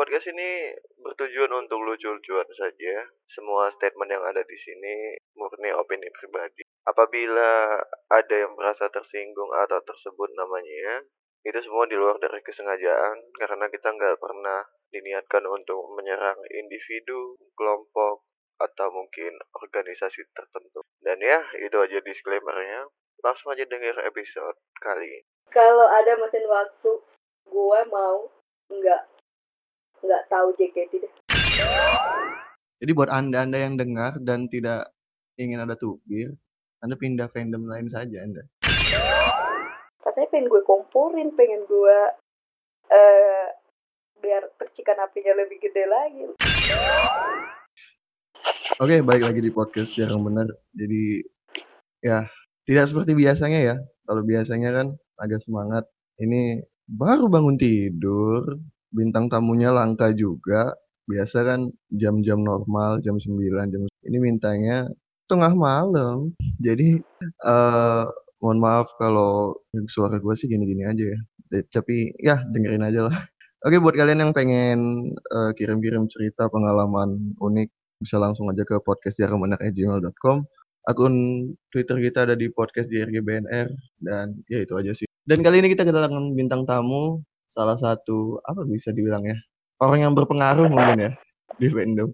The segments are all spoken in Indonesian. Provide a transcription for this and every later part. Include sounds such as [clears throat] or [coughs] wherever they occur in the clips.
Podcast ini bertujuan untuk lucu-lucuan saja. Semua statement yang ada di sini murni opini pribadi. Apabila ada yang merasa tersinggung atau tersebut namanya, itu semua di luar dari kesengajaan karena kita nggak pernah diniatkan untuk menyerang individu, kelompok, atau mungkin organisasi tertentu. Dan ya, itu aja disclaimernya. Langsung aja denger episode kali ini. Kalau ada mesin waktu, gue mau nggak nggak tahu JKT deh. Jadi buat anda-anda yang dengar dan tidak ingin ada tubir, anda pindah fandom lain saja anda. Katanya pengen gue komporin, pengen gue eh biar percikan apinya lebih gede lagi. Oke, balik lagi di podcast jarang benar. Jadi ya tidak seperti biasanya ya. Kalau biasanya kan agak semangat. Ini baru bangun tidur, bintang tamunya langka juga. Biasa kan jam-jam normal, jam 9, jam ini mintanya tengah malam. Jadi eh mohon maaf kalau suara gue sih gini-gini aja ya. Tapi ya dengerin aja lah. Oke, buat kalian yang pengen eh, kirim-kirim cerita pengalaman unik, bisa langsung aja ke podcastjarangbenar@gmail.com. Akun Twitter kita ada di podcast JRGBNR dan ya itu aja sih. Dan kali ini kita kedatangan bintang tamu, salah satu apa bisa dibilang ya orang yang berpengaruh mungkin ya di fandom.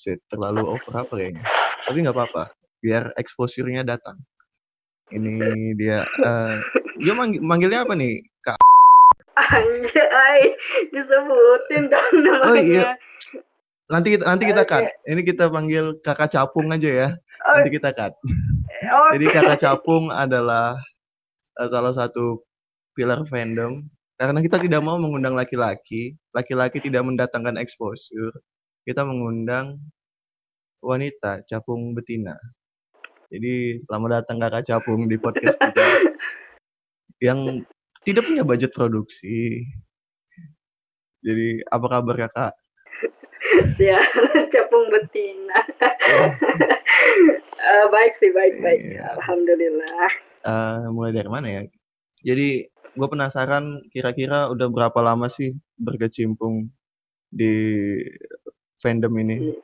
Shit, terlalu over apa kayaknya. Tapi nggak apa-apa, biar exposure-nya datang. Ini dia, eh dia manggil, manggilnya apa nih? Kak. Anjay, disebutin dong namanya. Oh iya. Nanti kita nanti kita cut. Ini kita panggil Kakak Capung aja ya. Oh, Nanti kita cut. oke. Jadi Kakak Capung adalah eh, salah satu pilar fandom karena kita tidak mau mengundang laki-laki, laki-laki tidak mendatangkan exposure. Kita mengundang wanita, capung betina. Jadi selamat datang Kakak Capung di podcast kita [laughs] yang tidak punya budget produksi. Jadi apa kabar Kakak? [laughs] ya, capung betina. Eh, [laughs] Eh, baik sih, baik baik. Iya. Alhamdulillah. eh, mulai dari mana ya? Jadi gue penasaran kira-kira udah berapa lama sih berkecimpung di fandom ini?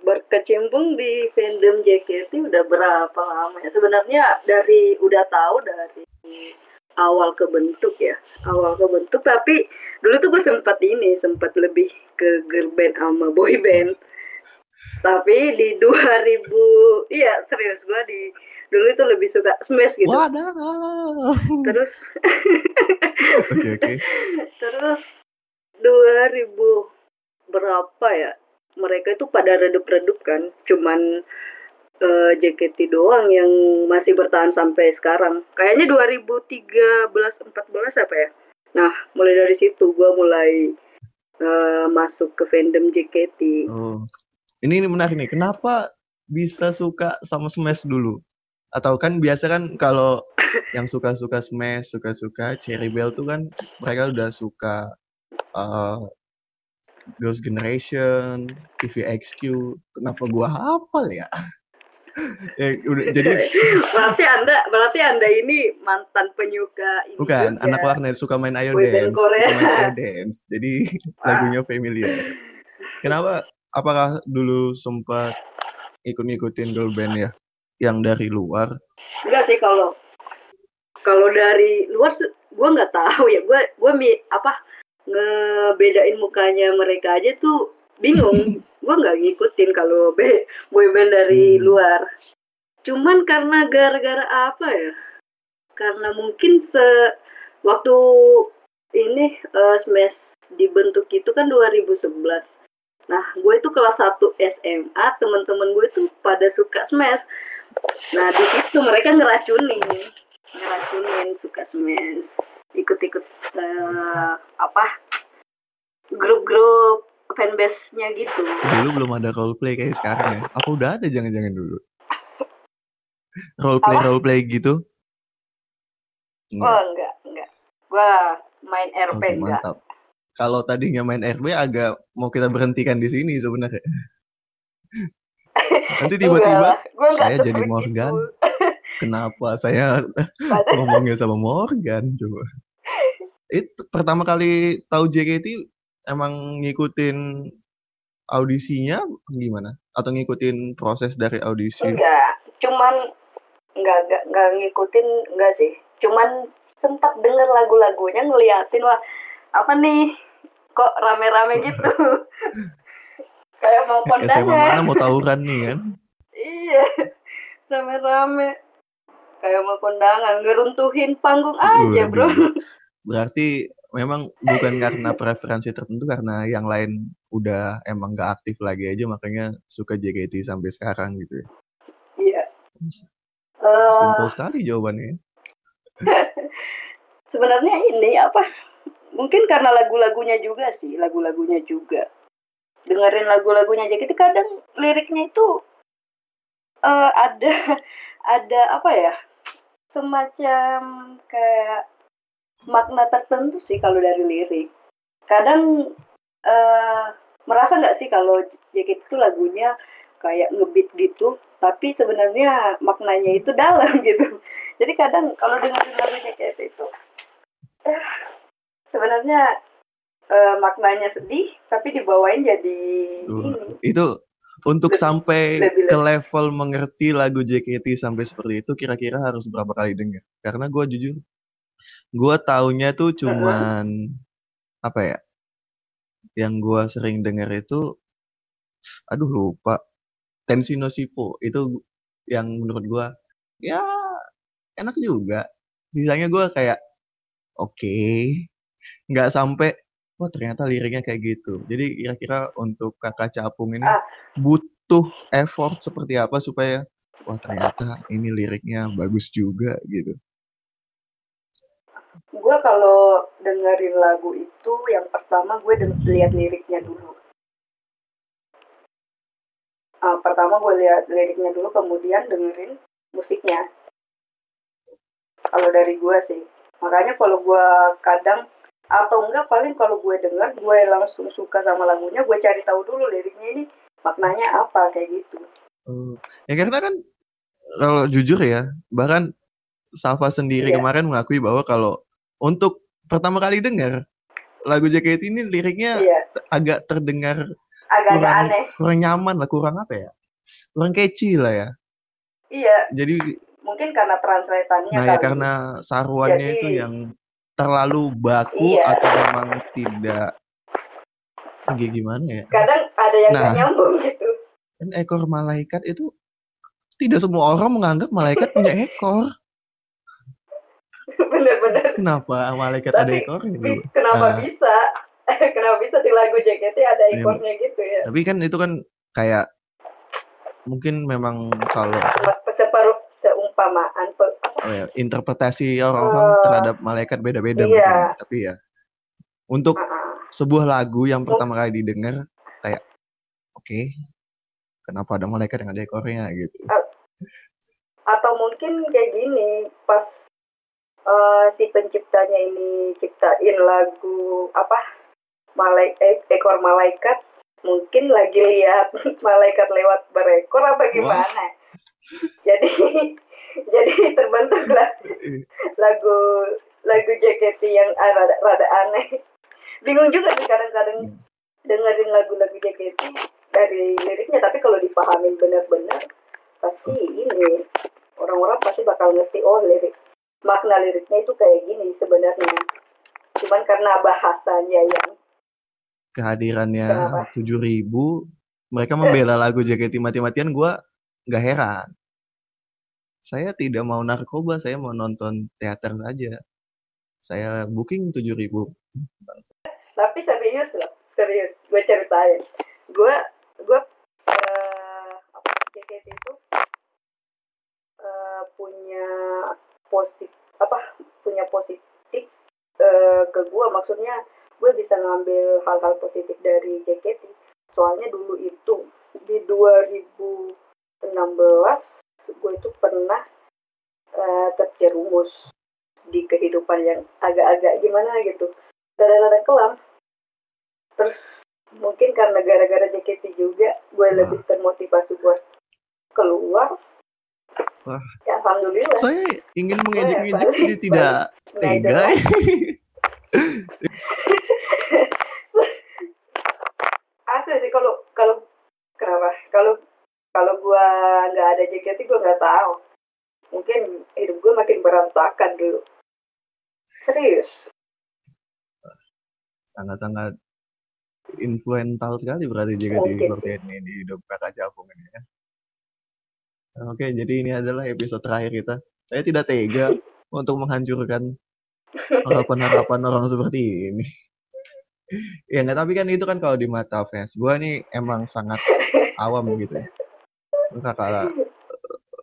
Berkecimpung di fandom JKT udah berapa lama ya? Sebenarnya dari udah tahu dari awal kebentuk ya, awal kebentuk. Tapi dulu tuh gue sempat ini, sempat lebih ke girl band sama boy band. Tapi di 2000, iya serius gue di dulu itu lebih suka smash gitu. Wadah. Terus [laughs] Oke oke. [laughs] Terus 2000 berapa ya? Mereka itu pada redup-redup kan. Cuman eh, JKT doang yang masih bertahan sampai sekarang. Kayaknya 2013 14 apa ya? Nah, mulai dari situ gua mulai eh, masuk ke fandom JKT. Oh. Ini ini menarik nih. Kenapa bisa suka sama Smash dulu? Atau kan biasa kan kalau yang suka-suka Smash, suka-suka Cherry Bell tuh kan mereka udah suka eh Girls Generation, TVXQ. Kenapa gua hafal ya? [laughs] ya udah jadi [laughs] berarti Anda berarti Anda ini mantan penyuka ini bukan juga. anak warnet suka main Ayo Dance, suka main Ayo [laughs] Dance. Jadi lagunya familiar. Kenapa? Apakah dulu sempat ikut-ikutin girl band ya? Yang dari luar? Enggak sih kalau kalau dari luar gue nggak tahu ya. Gue gue mi apa ngebedain mukanya mereka aja tuh bingung. [laughs] Gue nggak ngikutin kalau be boyband dari Hmm. luar. Cuman karena gara-gara apa ya? Karena mungkin se waktu ini eh, smash dibentuk itu kan 2011 nah gue itu kelas 1 SMA teman-teman gue tuh pada suka smash Nah di situ mereka ngeracunin, ngeracunin suka smash, ikut-ikut eh, apa grup-grup fanbase-nya gitu. Dulu belum ada roleplay kayak sekarang ya? Apa udah ada jangan-jangan dulu? Roleplay Apa? roleplay gitu? Oh Enggak. enggak, enggak. Gua main RP Oke enggak. mantap. Kalau tadinya main RB agak mau kita berhentikan di sini sebenarnya. Nanti tiba-tiba saya jadi Morgan. itu. Kenapa saya [laughs] ngomongnya sama Morgan coba? Itu pertama kali tahu JKT emang ngikutin audisinya gimana? Atau ngikutin proses dari audisi? Enggak, cuman enggak enggak enggak ngikutin enggak sih. Cuman sempat denger lagu-lagunya ngeliatin wah apa nih kok rame-rame gitu. [laughs] Kayak mau SMA kondangan. mana mau tawuran nih kan? Iya, rame-rame. Kayak mau kondangan, ngeruntuhin panggung aja, bro. Berarti memang bukan karena preferensi tertentu karena yang lain udah emang gak aktif lagi aja makanya suka JKT sampai sekarang gitu ya. Iya. Eh, Simpel sekali jawabannya. [laughs] sebenarnya ini apa? Mungkin karena lagu-lagunya juga sih, lagu-lagunya juga. Dengerin lagu-lagunya aja gitu kadang liriknya itu eh, ada [laughs] ada apa ya? Semacam kayak makna tertentu sih kalau dari lirik. Kadang eh, merasa nggak sih kalau JKT itu lagunya kayak ngebeat gitu, tapi sebenarnya maknanya itu dalam [laughs] gitu. Jadi kadang kalau dengerin lagu JKT itu eh, sebenarnya eh, maknanya sedih, tapi dibawain jadi ini. itu untuk Lebih- sampai lebih- ke level mengerti lagu JKT sampai seperti itu kira-kira harus berapa kali denger? Karena gue jujur, gue taunya tuh cuman apa ya? Yang gue sering denger itu, aduh lupa. Tensino Sipo itu yang menurut gue ya enak juga. Sisanya gue kayak oke, nggak sampai wah ternyata liriknya kayak gitu. Jadi kira-kira untuk kakak capung ini Ah. butuh effort seperti apa supaya wah ternyata ini liriknya bagus juga gitu. Gue kalau dengerin lagu itu, yang pertama gue lihat liriknya dulu. Ah, pertama gue lihat liriknya dulu, kemudian dengerin musiknya. Kalau dari gue sih. Makanya kalau gue kadang atau enggak paling kalau gue denger gue langsung suka sama lagunya gue cari tahu dulu liriknya ini maknanya apa kayak gitu Oh, ya karena kan kalau jujur ya, bahkan Safa sendiri Iya. kemarin mengakui bahwa kalau untuk pertama kali dengar lagu JKT ini liriknya iya agak terdengar agak-agak kurang aneh kurang nyaman lah, kurang apa ya? Kurang catchy lah ya. iya Jadi mungkin karena translatannya nah ya kali. karena saruannya itu Jadi- yang terlalu baku Iya. atau memang tidak Gi- gimana ya? kadang ada yang Nah. nyambung gitu Kan ekor malaikat itu tidak semua orang menganggap malaikat punya [laughs] ekor. bener-bener Kenapa malaikat ada Tapi, ekornya Bi, dulu? kenapa Ah. bisa [laughs] kenapa bisa di lagu JKT ada Iya. ekornya gitu ya Tapi kan itu kan kayak mungkin memang kalau seumpamaan oh ya, interpretasi orang-orang Eh, terhadap malaikat beda-beda iya. mungkin ya. Tapi ya untuk ah, ah. sebuah lagu yang pertama kali didengar kayak oke kenapa ada malaikat yang ada ekornya gitu atau mungkin kayak gini pas eh, si penciptanya ini ciptain lagu apa malaik eh, ekor malaikat mungkin lagi lihat [laughs] malaikat lewat berekor apa gimana [laughs] jadi [laughs] jadi terbentuklah [laughs] lagu lagu JKT yang ah, rada, rada aneh bingung juga sih kadang-kadang Hmm. dengerin lagu-lagu JKT dari liriknya tapi kalau dipahamin benar-benar pasti ini orang-orang pasti bakal ngerti oh lirik makna liriknya itu kayak gini sebenarnya cuman karena bahasanya yang kehadirannya Kenapa? 7000 mereka membela lagu JKT mati-matian gua nggak heran. Saya tidak mau narkoba saya mau nonton teater saja. Saya booking 7000 tapi serius loh serius gue ceritain. Gue gue eh, apa JKT itu eh, punya positif apa punya positif eh, ke gue maksudnya gue bisa ngambil hal-hal positif dari JKT soalnya dulu itu di 2016 gue itu pernah eh, terjerumus di kehidupan yang agak-agak gimana gitu. Rada-rada kelam. Terus mungkin karena gara-gara JKT juga gue Wah. lebih termotivasi buat keluar. Wah. ya alhamdulillah. Saya ingin Gue mengejek-ngejek balik- jadi tidak tega. [laughs] [laughs] Ngajak. kalau kalau kenapa? Kalau kalau gua nggak ada JKT gua nggak tahu mungkin hidup gua makin berantakan dulu serius sangat-sangat influental sekali berarti JKT Mungkin seperti ini di hidup kakak Capung ini ya. Oke, jadi ini adalah episode terakhir kita. Saya tidak tega [laughs] untuk menghancurkan harapan-harapan orang seperti ini. ya nggak, tapi kan itu kan kalau di mata fans. Gua nih emang sangat [laughs] awam gitu ya. Kakak la-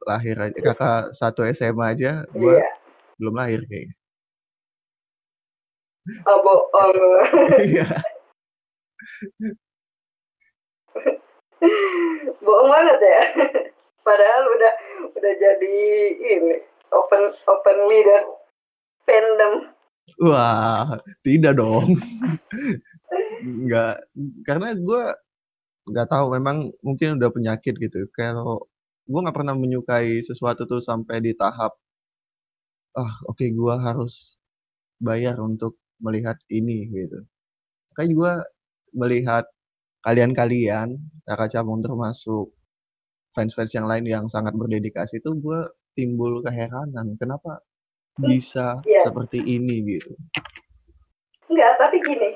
lahir aja, kakak satu SMA aja, gua iya belum lahir kayaknya. oh bohong Iya. [laughs] bohong banget ya padahal udah udah jadi ini open open leader fandom Wah, tidak dong. Nggak, karena gue nggak tahu. Memang mungkin udah penyakit gitu. Kalau gue nggak pernah menyukai sesuatu tuh sampai di tahap, ah oke gue harus bayar untuk melihat ini gitu. Makanya gue melihat kalian-kalian, kakak cabang termasuk fans-fans yang lain yang sangat berdedikasi itu gue timbul keheranan. Kenapa bisa Iya. seperti ini gitu? enggak tapi gini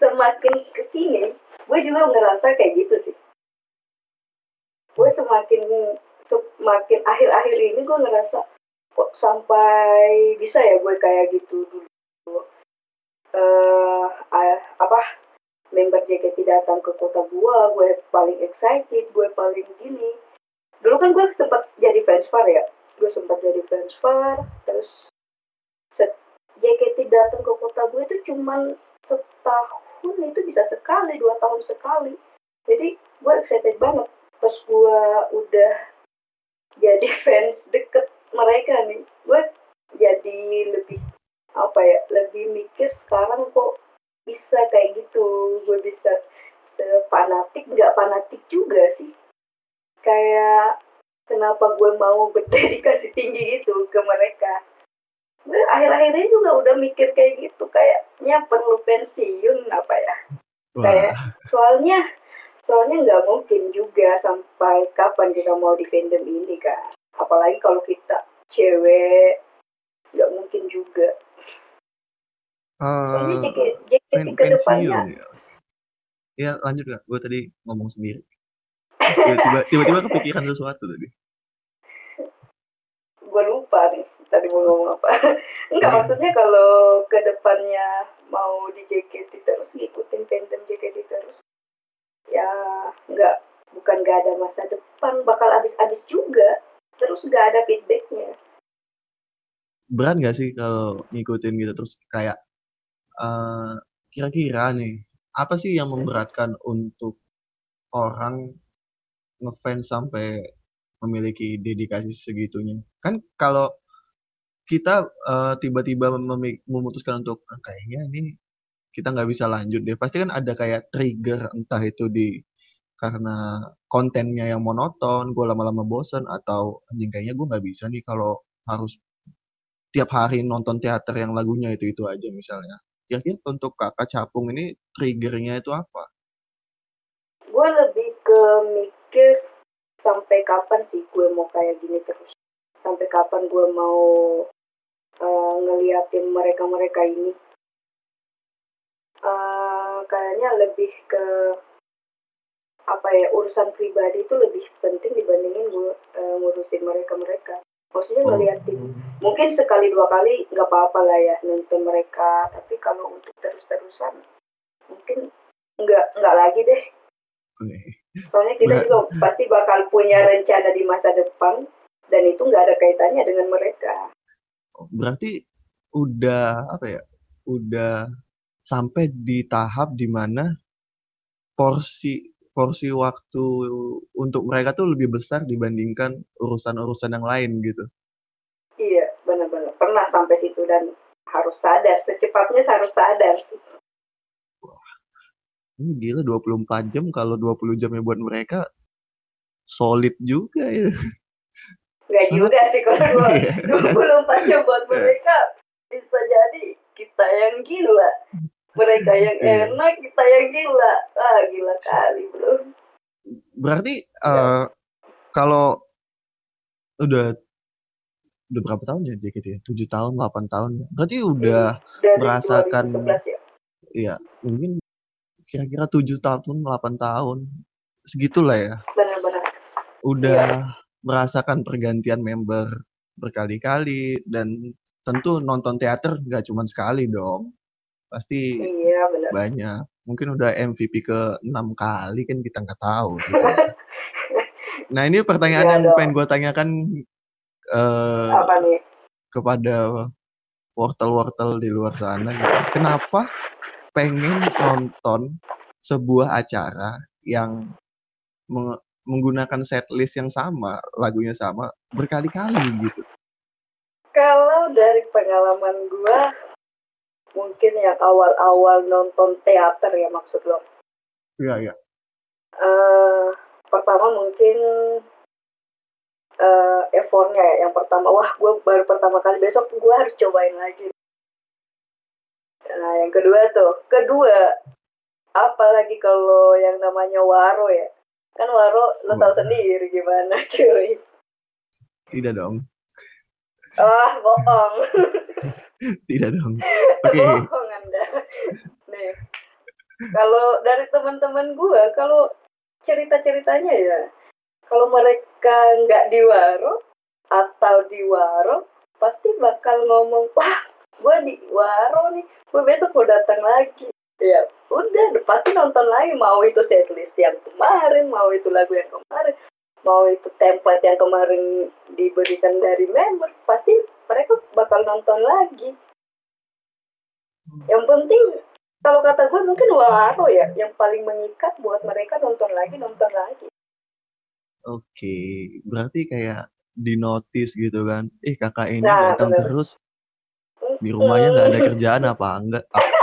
semakin ke sini gue juga ngerasa kayak gitu sih. Gue semakin semakin akhir-akhir ini gue ngerasa kok sampai bisa ya gue kayak gitu dulu. Eh ah, apa member JKT datang ke kota gue gue paling excited gue paling gini. Dulu kan gue sempat jadi fans far ya. Gue sempat jadi fans far terus JKT datang ke kota gue itu cuman setahun itu bisa sekali dua tahun sekali. Jadi gue excited banget pas gue udah jadi [laughs] fans deket mereka nih. Gue jadi lebih apa ya lebih mikir sekarang kok bisa kayak gitu. Gue bisa fanatik nggak fanatik juga sih. Kayak kenapa gue mau [laughs] berdedikasi tinggi gitu ke mereka akhir-akhir ini juga udah mikir kayak gitu kayaknya perlu pensiun apa ya Wah, Kayak- soalnya soalnya nggak mungkin juga sampai kapan kita mau di fandom ini kan apalagi kalau kita cewek nggak mungkin juga soalnya JKT JKT pen- ke depannya pensiun ya. Ya lanjut gak? Gue tadi ngomong sendiri. Tiba-tiba, tiba-tiba kepikiran sesuatu tadi. gue lupa nih tadi mau ngomong apa [laughs] enggak Hmm. maksudnya kalau ke depannya mau di JKT terus ngikutin fandom JKT terus ya nggak bukan nggak ada masa depan bakal habis-habis juga terus nggak ada feedbacknya Berat gak sih kalau ngikutin gitu terus kayak eh kira-kira nih apa sih yang memberatkan untuk orang ngefans sampai memiliki dedikasi segitunya? Kan kalau kita eh, tiba-tiba memutuskan untuk "Ah, kayaknya ini kita nggak bisa lanjut deh. Pasti kan ada kayak trigger entah itu di karena kontennya yang monoton, gue lama-lama bosen atau anjing kayaknya gue nggak bisa nih kalau harus tiap hari nonton teater yang lagunya itu itu aja misalnya. Kira-kira untuk kakak capung ini triggernya itu apa? gue lebih ke mikir sampai kapan sih gue mau kayak gini terus sampai kapan gue mau eh, ngeliatin mereka-mereka ini. Eh, kayaknya lebih ke apa ya urusan pribadi itu lebih penting dibandingin gue eh, ngurusin mereka-mereka. Maksudnya ngeliatin mungkin sekali dua kali nggak apa-apa lah ya nonton mereka. Tapi kalau untuk terus-terusan mungkin nggak nggak lagi deh. Soalnya kita juga pasti bakal punya rencana di masa depan dan itu nggak ada kaitannya dengan mereka Berarti udah apa ya? Udah sampai di tahap di mana porsi porsi waktu untuk mereka tuh lebih besar dibandingkan urusan-urusan yang lain gitu. iya benar-benar pernah sampai situ dan harus sadar secepatnya harus sadar Ini gila 24 jam kalau 20 jamnya buat mereka solid juga ya. Sangat- juga sih kalau [laughs] dua Iya. puluh empat jam buat mereka bisa jadi kita yang gila mereka [laughs] yang Iya. enak kita yang gila ah gila kali bro Berarti eh kalau udah udah berapa tahun ya JKT ya? 7 tahun, 8 tahun. Berarti udah dari merasakan 2011 ya ya mungkin kira-kira 7 tahun, 8 tahun. Segitulah ya. benar-benar Udah merasakan pergantian member berkali-kali dan tentu nonton teater nggak cuma sekali dong. Pasti iya benar banyak. Mungkin udah MVP ke 6 kali kan kita nggak tahu gitu. [laughs] Nah, ini pertanyaan Iya yang dong. pengen gue tanyakan eh apa nih kepada wortel-wortel di luar sana gitu. Kenapa pengen nonton sebuah acara yang menggunakan setlist yang sama, lagunya sama berkali-kali gitu? Kalau dari pengalaman gua mungkin yang awal-awal nonton teater ya maksud lo. Iya, iya. eh pertama mungkin eh effortnya ya. Yang pertama, wah gue baru pertama kali besok gue harus cobain lagi. Nah yang kedua tuh, kedua apalagi kalau yang namanya waro ya. Kan waro lo tau Waro. sendiri gimana cuy. Tidak dong. Ah bohong. [laughs] Tidak dong. Oke. bohong anda nih kalau dari teman-teman gua kalau cerita-ceritanya ya kalau mereka nggak di waro atau di waro pasti bakal ngomong wah gua di waro nih gua besok mau datang lagi ya udah pasti nonton lagi mau itu setlist yang kemarin mau itu lagu yang kemarin mau itu template yang kemarin diberikan dari member pasti mereka bakal nonton lagi yang penting kalau kata gue mungkin waro ya yang paling mengikat buat mereka nonton lagi nonton lagi Oke, berarti kayak di notice gitu kan. Eh, kakak ini Nah, datang bener. terus di rumahnya nggak ada kerjaan apa enggak? hati bro.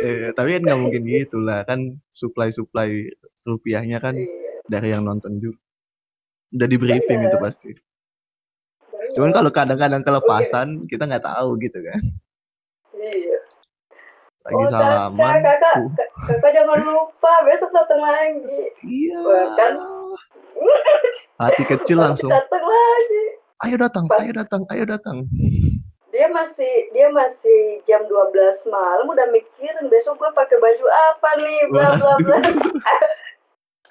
Eh, tapi kan nggak mungkin gitu lah kan supply-supply rupiahnya kan Iya, dari yang nonton juga. Udah di briefing itu Bener. pasti. bener. Cuman kalau kadang-kadang kelepasan kita nggak tahu gitu kan. iya Lagi oh salaman. kakak kakak uh, Kak- kakak jangan lupa besok datang lagi iya. Wah, kan? Hati kecil langsung. datang lagi Ayo datang, Pas- ayo datang, ayo datang. Dia masih dia masih jam 12 malam udah mikirin besok gue pakai baju apa nih bla bla bla.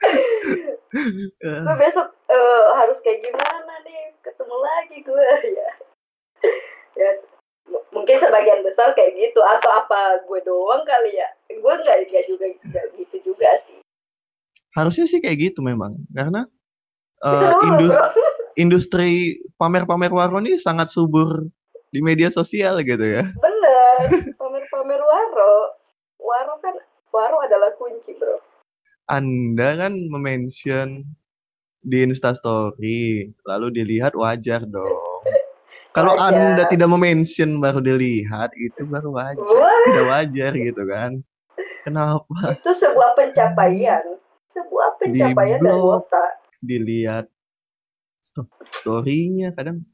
Eh, [laughs] gue besok eh, harus kayak gimana nih ketemu lagi gue [laughs] ya. Ya mungkin sebagian besar kayak gitu atau apa gue doang kali ya. Gue nggak nggak juga nggak gitu juga sih. Harusnya sih kayak gitu memang karena eh, Betul, indus- bro. industri pamer-pamer warung ini sangat subur di media sosial gitu ya. bener pamer-pamer waro waro kan waro adalah kunci bro Anda kan mention di Instastory, lalu dilihat wajar dong. [laughs] Kalau. Anda tidak mention baru dilihat, itu baru wajar. Wah. Tidak wajar gitu kan. Kenapa itu sebuah pencapaian sebuah pencapaian blog. otak dilihat sto- story-nya kadang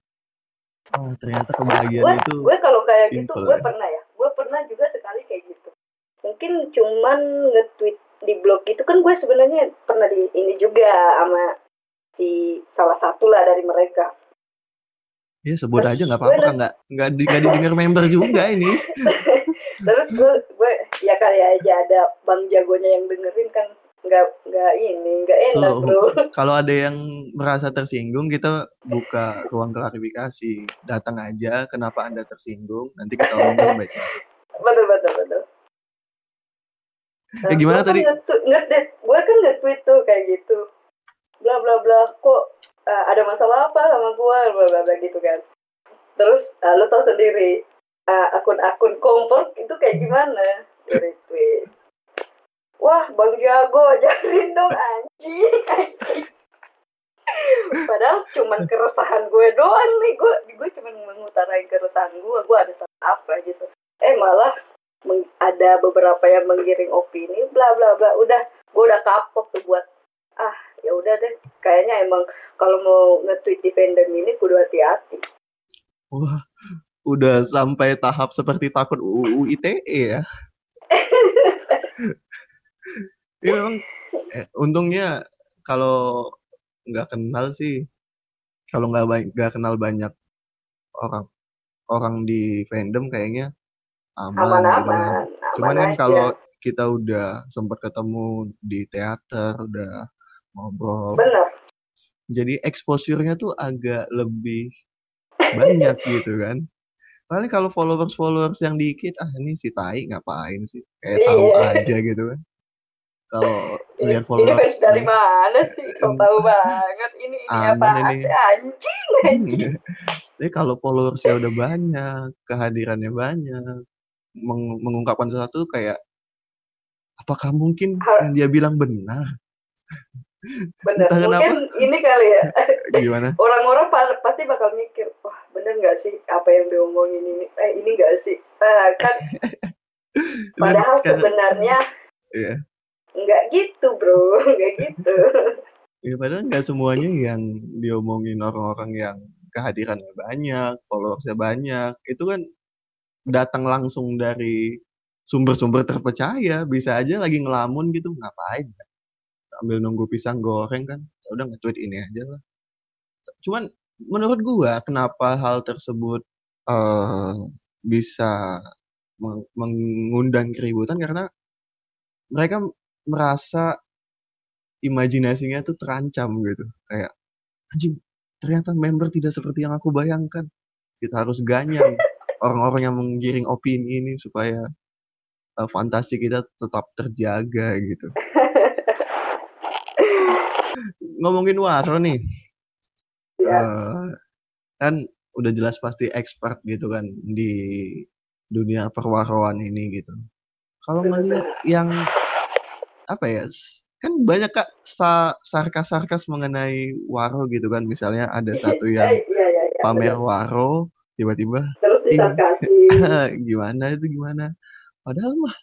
oh ternyata kebahagiaan gue itu gue kalau kayak gitu gue ya. pernah ya. Gue pernah juga sekali kayak gitu. Mungkin cuman nge-tweet di blog itu kan gue sebenarnya pernah di ini juga sama si salah satu lah dari mereka. Ya sebut Terus aja nggak apa-apa nggak nggak di, nggak didengar member juga ini. [laughs] Terus gue gue ya kali aja ada bang jagonya yang dengerin kan nggak nggak ini nggak enak So, bro. [laughs] [laughs] kalau ada yang merasa tersinggung kita buka ruang klarifikasi. Datang aja kenapa anda tersinggung? Nanti kita omongin [laughs] baik-baik. Betul betul betul. Ya, gimana gua kan tadi? nge-tweet- nge- gue kan nge-tweet tuh kayak gitu. Bla bla bla kok uh, ada masalah apa sama gue bla bla bla gitu kan. Terus uh, lo tau sendiri uh, akun-akun kompor itu kayak gimana? Dari tweet wah bang jago [laughs] ajarin dong anjing anjing. Padahal cuman keresahan gue doang nih gue gue cuman mengutarain keresahan gue gue ada salah apa gitu. Eh malah meng- ada beberapa yang menggiring opini bla bla bla. Udah gue udah kapok tuh buat ah ya udah deh. Kayaknya emang kalau mau nge-tweet di fandom ini kudu hati-hati. Wah udah sampai tahap seperti takut UU ITE ya. [laughs] Ini memang eh, untungnya kalau nggak kenal sih, kalau nggak nggak kenal banyak orang orang di fandom kayaknya aman gitu kan. Aman-aman, Cuman aman kan aja. kalau kita udah sempat ketemu di teater, udah ngobrol, Bener. jadi exposure-nya tuh agak lebih banyak [laughs] gitu kan. Paling kalau followers-followers yang dikit, ah ini si Tai ngapain sih? Kayak tahu Iya. aja gitu kan. Kalau Ini, [laughs] lihat ini followers fans dari mana sih? Kau tahu banget. Ini ini [laughs] apa ini. Anjing, anjing. [laughs] Tapi kalau followersnya udah banyak, kehadirannya banyak, meng- mengungkapkan sesuatu kayak apakah mungkin Har- yang dia bilang benar? Kenapa. Mungkin ini kali ya. Gimana? Orang-orang pa- pasti bakal mikir, wah bener nggak sih apa yang diomongin ini? Eh ini nggak sih? Eh, kan padahal Karena- sebenarnya Iya. Nggak gitu bro, [laughs] nggak gitu. Ya, padahal nggak semuanya yang diomongin orang-orang yang kehadirannya banyak, followersnya banyak, itu kan datang langsung dari sumber-sumber terpercaya. Bisa aja lagi ngelamun gitu, ngapain? Sambil nunggu pisang goreng kan, ya udah nge-tweet ini aja lah. Cuman menurut gua kenapa hal tersebut eh, bisa meng- mengundang keributan karena mereka merasa imajinasinya tuh terancam gitu. Kayak anjing ternyata member tidak seperti yang aku bayangkan. Kita harus ganyang [laughs] orang-orang yang menggiring opini ini supaya eh, fantasi kita tetap terjaga gitu. [laughs] Ngomongin Waro nih, Ya, eh, kan udah jelas pasti expert gitu kan di dunia perwaroan ini gitu. Kalau melihat yang apa ya, kan banyak kak sa- sarkas-sarkas mengenai Waro gitu kan. Misalnya ada [laughs] satu yang Eh, iya iya iya. pamer bener. Waro, tiba-tiba Terus disarkasin. [laughs] gimana itu gimana. Padahal mah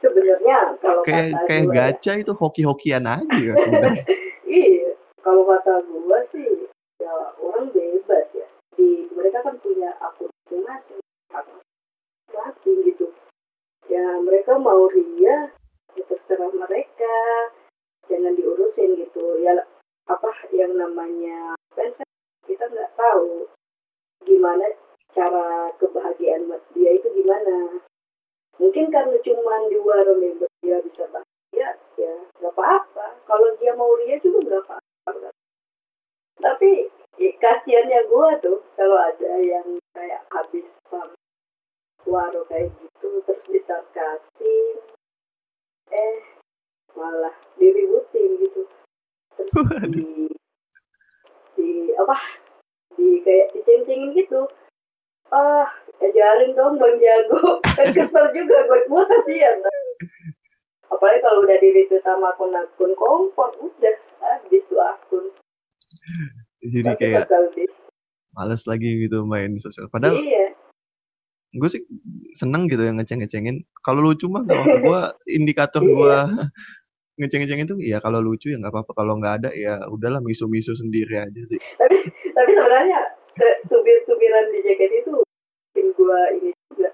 Sebenarnya kalau kayak kata kayak gua ya, gacha itu hoki-hokian aja ya sebenarnya. [laughs] iya, kalau kata gua sih ya orang bebas ya. Di mereka kan punya akun masing-masing, masing gitu. Ya mereka mau ria, ya terserah mereka. Jangan diurusin gitu. Ya apa yang namanya kan kita nggak tahu gimana cara kebahagiaan dia itu gimana. Mungkin karena di warung member dia bisa bahagia, ya nggak apa-apa. Kalau dia mau ria juga nggak apa-apa. Tapi ya, kasihannya gua tuh kalau ada yang kayak habis sama waro kayak gitu terus disarkasin, eh malah diributin gitu. Terus di di apa? Di kayak diceng-cengin gitu. Ah, ajarin dong Bang Jago. [laughs] Kan kesel juga gue, gue kasihan. Apalagi kalau udah di retweet sama akun-akun kompor, udah habis tuh akun. Jadi Pasti kayak males lagi gitu main di sosial. Padahal Iya, gue sih seneng gitu yang ngeceng-ngecengin. Kalau lucu mah gak apa-apa. Gue [laughs] indikator Iya. gue ngeceng-ngecengin tuh ya kalau lucu ya nggak apa-apa. Kalau nggak ada ya udahlah misu-misu sendiri aja sih. tapi tapi sebenarnya se- subir-subiran di JKT itu bikin gua ini juga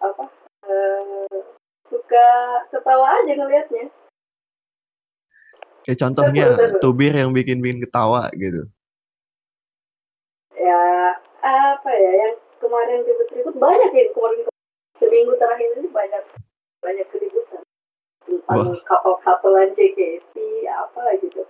apa eh, suka ketawa aja ngelihatnya. Kayak contohnya. Tubir yang bikin-bikin ketawa gitu. Ya apa ya yang kemarin ribut-ribut banyak ya kemarin seminggu terakhir ini banyak banyak keributan tentang kapal-kapalan JKT apa gitu.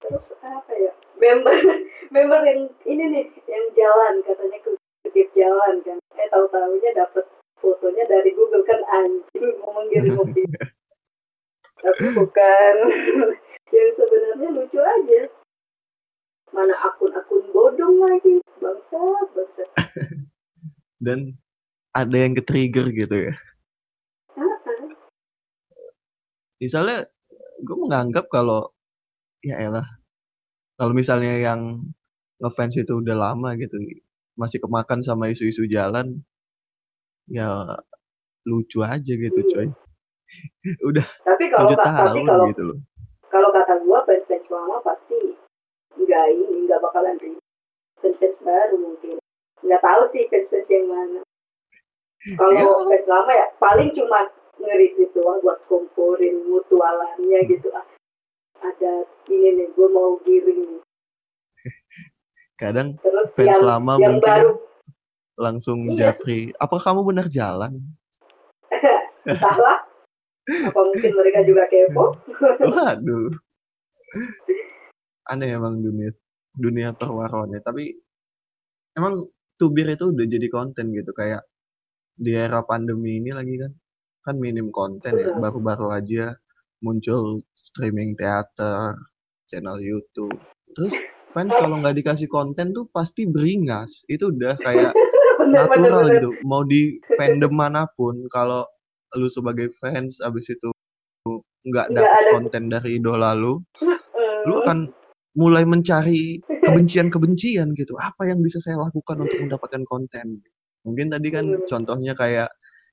Terus apa ya member [laughs] member yang ini nih yang jalan katanya ke kedip jalan kan. Eh tahu tahunya dapat fotonya dari Google kan anjing [laughs] mengirim [laughs] mobil. Tapi bukan yang sebenarnya lucu aja. Mana akun-akun bodong lagi bangsa bangsa. Dan ada yang ke-trigger gitu ya. Ah, Misalnya gue menganggap kalau ya elah kalau misalnya yang ngefans itu udah lama gitu masih kemakan sama isu-isu jalan ya lucu aja gitu coy. [laughs] Udah Tapi kalau ka- tapi kalau gitu loh. kalau kata gua fans fans lama pasti nggak ini nggak bakalan ribut. Fans fans baru mungkin. Nggak tahu sih fans yang mana. Kalau Ya. fans lama ya paling cuma nge-retweet doang buat komporin mutualannya Hmm. gitu ah ada ini nih gue mau giring nih [laughs] Kadang terus fans yang lama yang mungkin baru langsung Iya. japri. Apa kamu benar jalan? [laughs] entahlah apa mungkin mereka juga kepo [laughs] Waduh. Aneh emang dunia dunia perwaruannya. Tapi emang Tubir itu udah jadi konten gitu kayak di era pandemi ini lagi kan kan minim konten ya baru-baru aja muncul streaming teater channel YouTube. Terus fans kalau nggak dikasih konten tuh pasti beringas. Itu udah kayak [laughs] bener natural bener gitu. Mau di fandom mana pun kalau lu sebagai fans abis itu nggak dapet ada- konten dari idola lu lu akan mulai mencari kebencian-kebencian gitu. Apa yang bisa saya lakukan untuk mendapatkan konten? Mungkin tadi kan contohnya kayak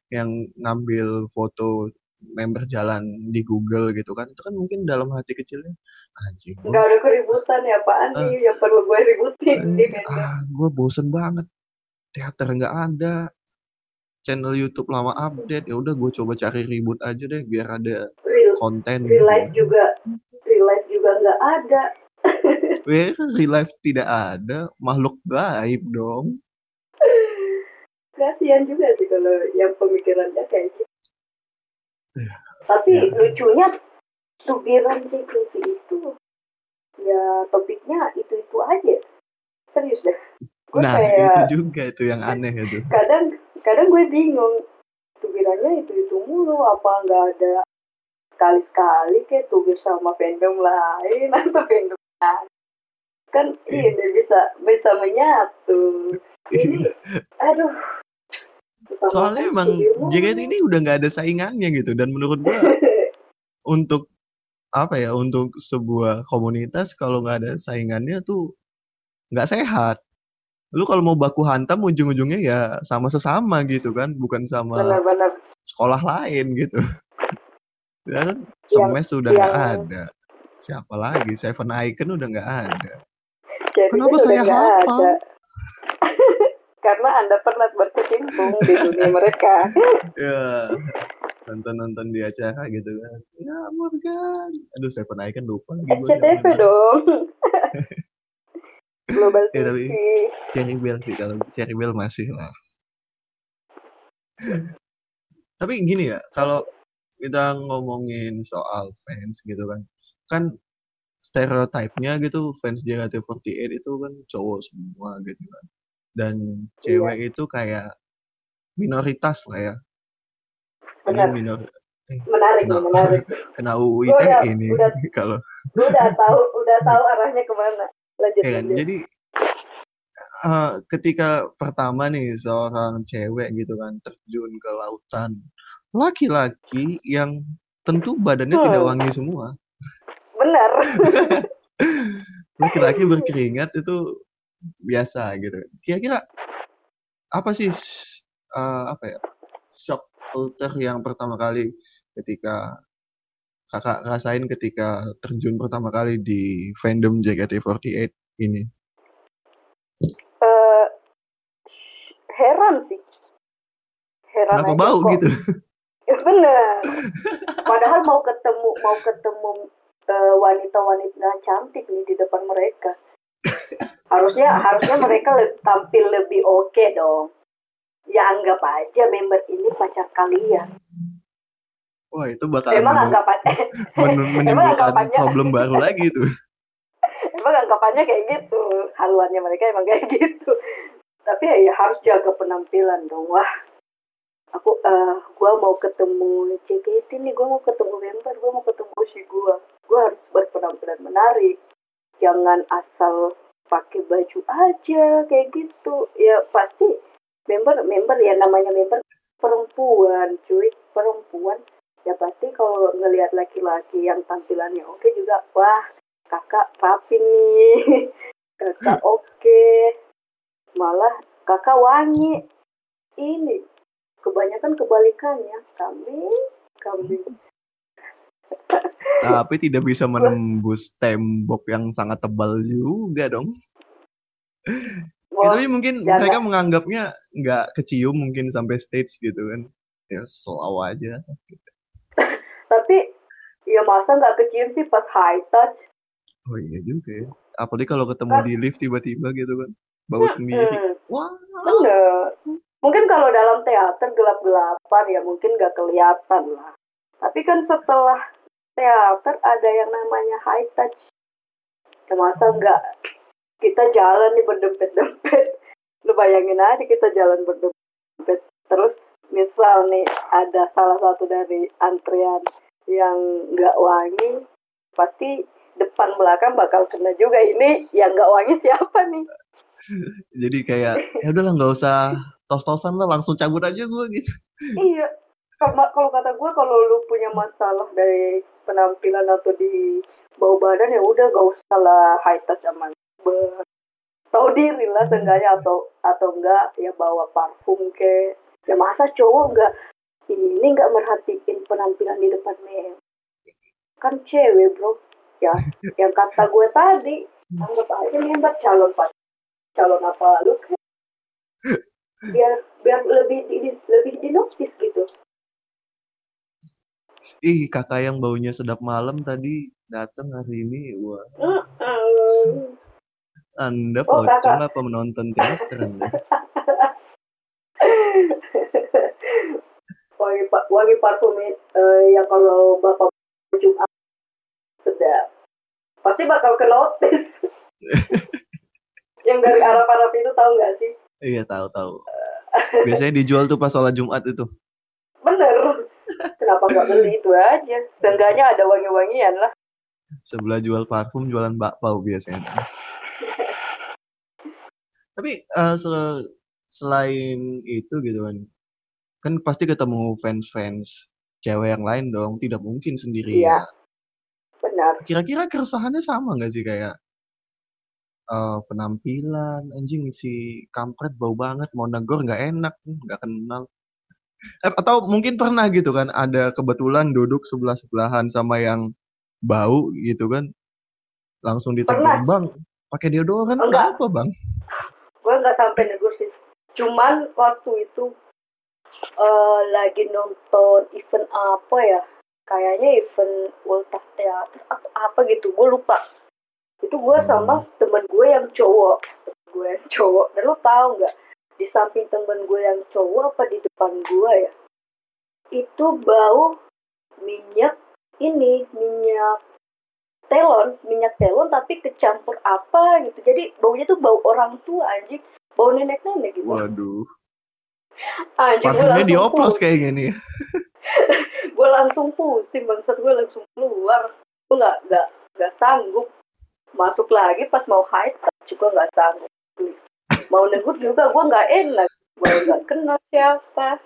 yang ngambil foto member jalan di Google gitu kan itu kan mungkin dalam hati kecilnya anjing nggak ada keributan ya apaan Ah. nih yang perlu gue ributin fandom ah, gue bosen banget. Teater nggak ada, channel YouTube lama update. Ya udah gue coba cari ribut aja deh biar ada real konten. real life juga real life juga nggak ada [laughs] Eh, real life tidak ada, makhluk gaib dong. Kasihan juga sih kalau yang pemikirannya kayak gitu Iya. tapi Ya. lucunya subiran JKT itu ya topiknya itu itu aja serius deh gue Nah, kayak itu juga itu yang aneh itu. kadang kadang gue bingung subirannya itu itu mulu apa nggak ada sekali sekali kayak tubir sama fandom lain [laughs] atau fandom lain kan Iya. ini bisa bisa menyatu ini aduh Soalnya emang. JKT ini udah nggak ada saingannya gitu dan menurut gua [laughs] untuk apa ya untuk sebuah komunitas kalau nggak ada saingannya tuh nggak sehat. Lu kalau mau baku hantam ujung-ujungnya ya sama sesama gitu kan, bukan sama benar-benar sekolah lain gitu. [laughs] Kan semes udah nggak ada. Siapa lagi? Seven Icon udah nggak ada. jadi Kenapa saya hafal? ada. Karena anda pernah berkecimpung di dunia mereka [laughs] Ya nonton-nonton di acara gitu kan. Ya Morgan. Aduh Seven Icon lupa lagi SCTV siapa. dong [laughs] Global Ya, tapi- TV Cherry Bell sih kalau Cherry Bell masih lah. [laughs] Tapi gini ya, kalau kita ngomongin soal fans gitu kan, kan stereotipnya gitu fans JKT48 itu kan cowok semua gitu kan. Dan cewek itu kayak minoritas lah ya. Ini benar minor menarik nih Nah. menarik kena UU [laughs] [laughs] Gua udah- ITE ini udah- kalau [laughs] gue udah tahu udah tahu arahnya ke mana lanjut ya kan. lanjut Jadi eh, ketika pertama nih seorang cewek gitu kan terjun ke lautan, laki-laki yang tentu badannya tidak Hmm. wangi semua. benar Laki-laki berkeringat itu biasa gitu. Kira-kira apa sih eh, apa ya shock culture yang pertama kali ketika kakak rasain ketika terjun pertama kali di fandom JKT48 ini? Eh, heran sih heran Kenapa bau kok. gitu? [laughs] bener padahal mau ketemu mau ketemu eh, wanita-wanita cantik nih di depan mereka harusnya harusnya mereka le- tampil lebih oke dong. Ya anggap aja member ini pacar kalian. Wah itu bakal emang [laughs] [laughs] anggapannya men- menimbulkan problem baru lagi tuh. [laughs] emang anggapannya kayak gitu. Haluannya mereka emang kayak gitu. Tapi ya, ya harus jaga penampilan dong. Wah aku eh gua mau ketemu JKT nih. Gua mau ketemu member gua mau ketemu si gua. Gua harus berpenampilan menarik. Jangan asal pakai baju aja kayak gitu. Ya pasti member member ya namanya member perempuan cuy perempuan. Ya pasti kalau ngelihat laki-laki yang tampilannya oke juga wah kakak rapi nih [laughs] kakak oke. Malah kakak wangi. Ini kebanyakan kebalikannya kambing kambing Tapi tidak bisa menembus tembok yang sangat tebal juga dong. Ya, Wah, tapi mungkin jangan. mereka menganggapnya nggak kecium mungkin sampai stage gitu kan. Ya slow aja. tapi ya masa nggak kecium sih pas high touch Oh iya juga ya. Apalagi kalau ketemu di lift tiba-tiba gitu kan. Bau sendiri. Hmm, Wah. bener mungkin kalau dalam teater gelap-gelapan ya mungkin nggak kelihatan lah tapi kan setelah teater ada yang namanya high touch. Ya masa nggak? Kita jalan nih berdempet-dempet. [laughs] Lu bayangin aja kita jalan berdempet. Terus misal nih ada salah satu dari antrian yang nggak wangi pasti depan belakang bakal kena juga. Ini yang nggak wangi siapa nih? [laughs] Jadi kayak ya udahlah nggak usah tos-tosan lah langsung cabut aja gue gitu. Iya. Kalau kata gue kalau lu punya masalah dari penampilan atau di bau badan ya udah gak usah lah high touch sama ber tahu diri lah seenggaknya atau atau enggak ya bawa parfum ke. Ya masa cowok enggak ini enggak merhatiin penampilan di depan kan cewek bro. Ya yang kata gue tadi anggap aja nih mbak calon pacar calon apa lu. Kan [laughs] biar biar lebih di, lebih dinotis gitu Ih kakak yang baunya sedap malam tadi datang hari ini. Wah. Mm-mm. Anda Oh, pocong apa menonton teater [laughs] wangi wangi parfum eh, yang kalau bapak Jumat sedap pasti bakal ke notis [laughs] yang dari Arab-Arab itu tahu nggak sih Iya tahu tahu. Biasanya dijual tuh pas sholat Jumat itu. bener kenapa nggak beli [clears throat] itu aja seenggaknya ada wangi-wangian lah Sebelah jual parfum, jualan bakpao biasanya. [laughs] Tapi eh, sel- selain itu gitu kan, kan pasti ketemu fans-fans cewek yang lain dong, tidak mungkin sendirian. Iya. benar Kira-kira keresahannya sama nggak sih kayak eh, penampilan, anjing si kampret bau banget, mau negor nggak enak, nggak kenal. Eh, Atau mungkin pernah gitu kan, ada kebetulan duduk sebelah-sebelahan sama yang bau gitu kan, langsung ditegur, bang, pakai deodoran Enggak. kenapa bang? gue nggak sampai negur sih. Cuman waktu itu eh, lagi nonton event apa ya? Kayaknya event ultah teater atau apa gitu gue lupa. Itu gue sama temen gue yang cowok. Temen gue yang cowok. Dan lo tau nggak di samping temen gue yang cowok apa di depan gue ya? Itu bau minyak ini minyak telon minyak telon tapi kecampur apa gitu. Jadi baunya tuh bau orang tua anjing. Bau nenek nenek gitu. Waduh, anjing gue dioplos kayaknya nih. [laughs] gue langsung pusing bangsat gue langsung keluar. Gue nggak nggak nggak sanggup masuk lagi pas mau touch. Juga nggak sanggup mau negur juga gue nggak enak. Gue nggak kenal siapa.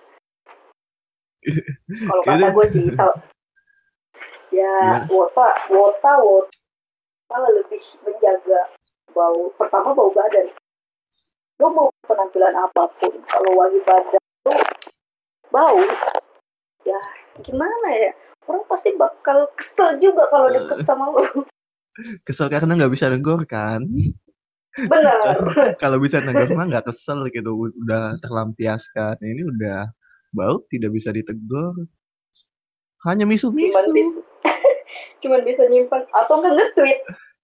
Kalau kata gue sih kalau ya wota wota wota malah lebih menjaga bau. Pertama bau badan. Lo mau penampilan apa pun. Kalau wangi badan lo bau ya gimana ya? Orang pasti bakal kesel juga kalau deket sama lo Kesel karena nggak bisa negor kan? Benar [laughs] Kalau bisa negor mah nggak kesel gitu, udah terlampiaskan. Ini udah bau tidak bisa ditegur. Hanya cuman misu-misu. bisa [laughs] cuman bisa nyimpan atau enggak nge-tweet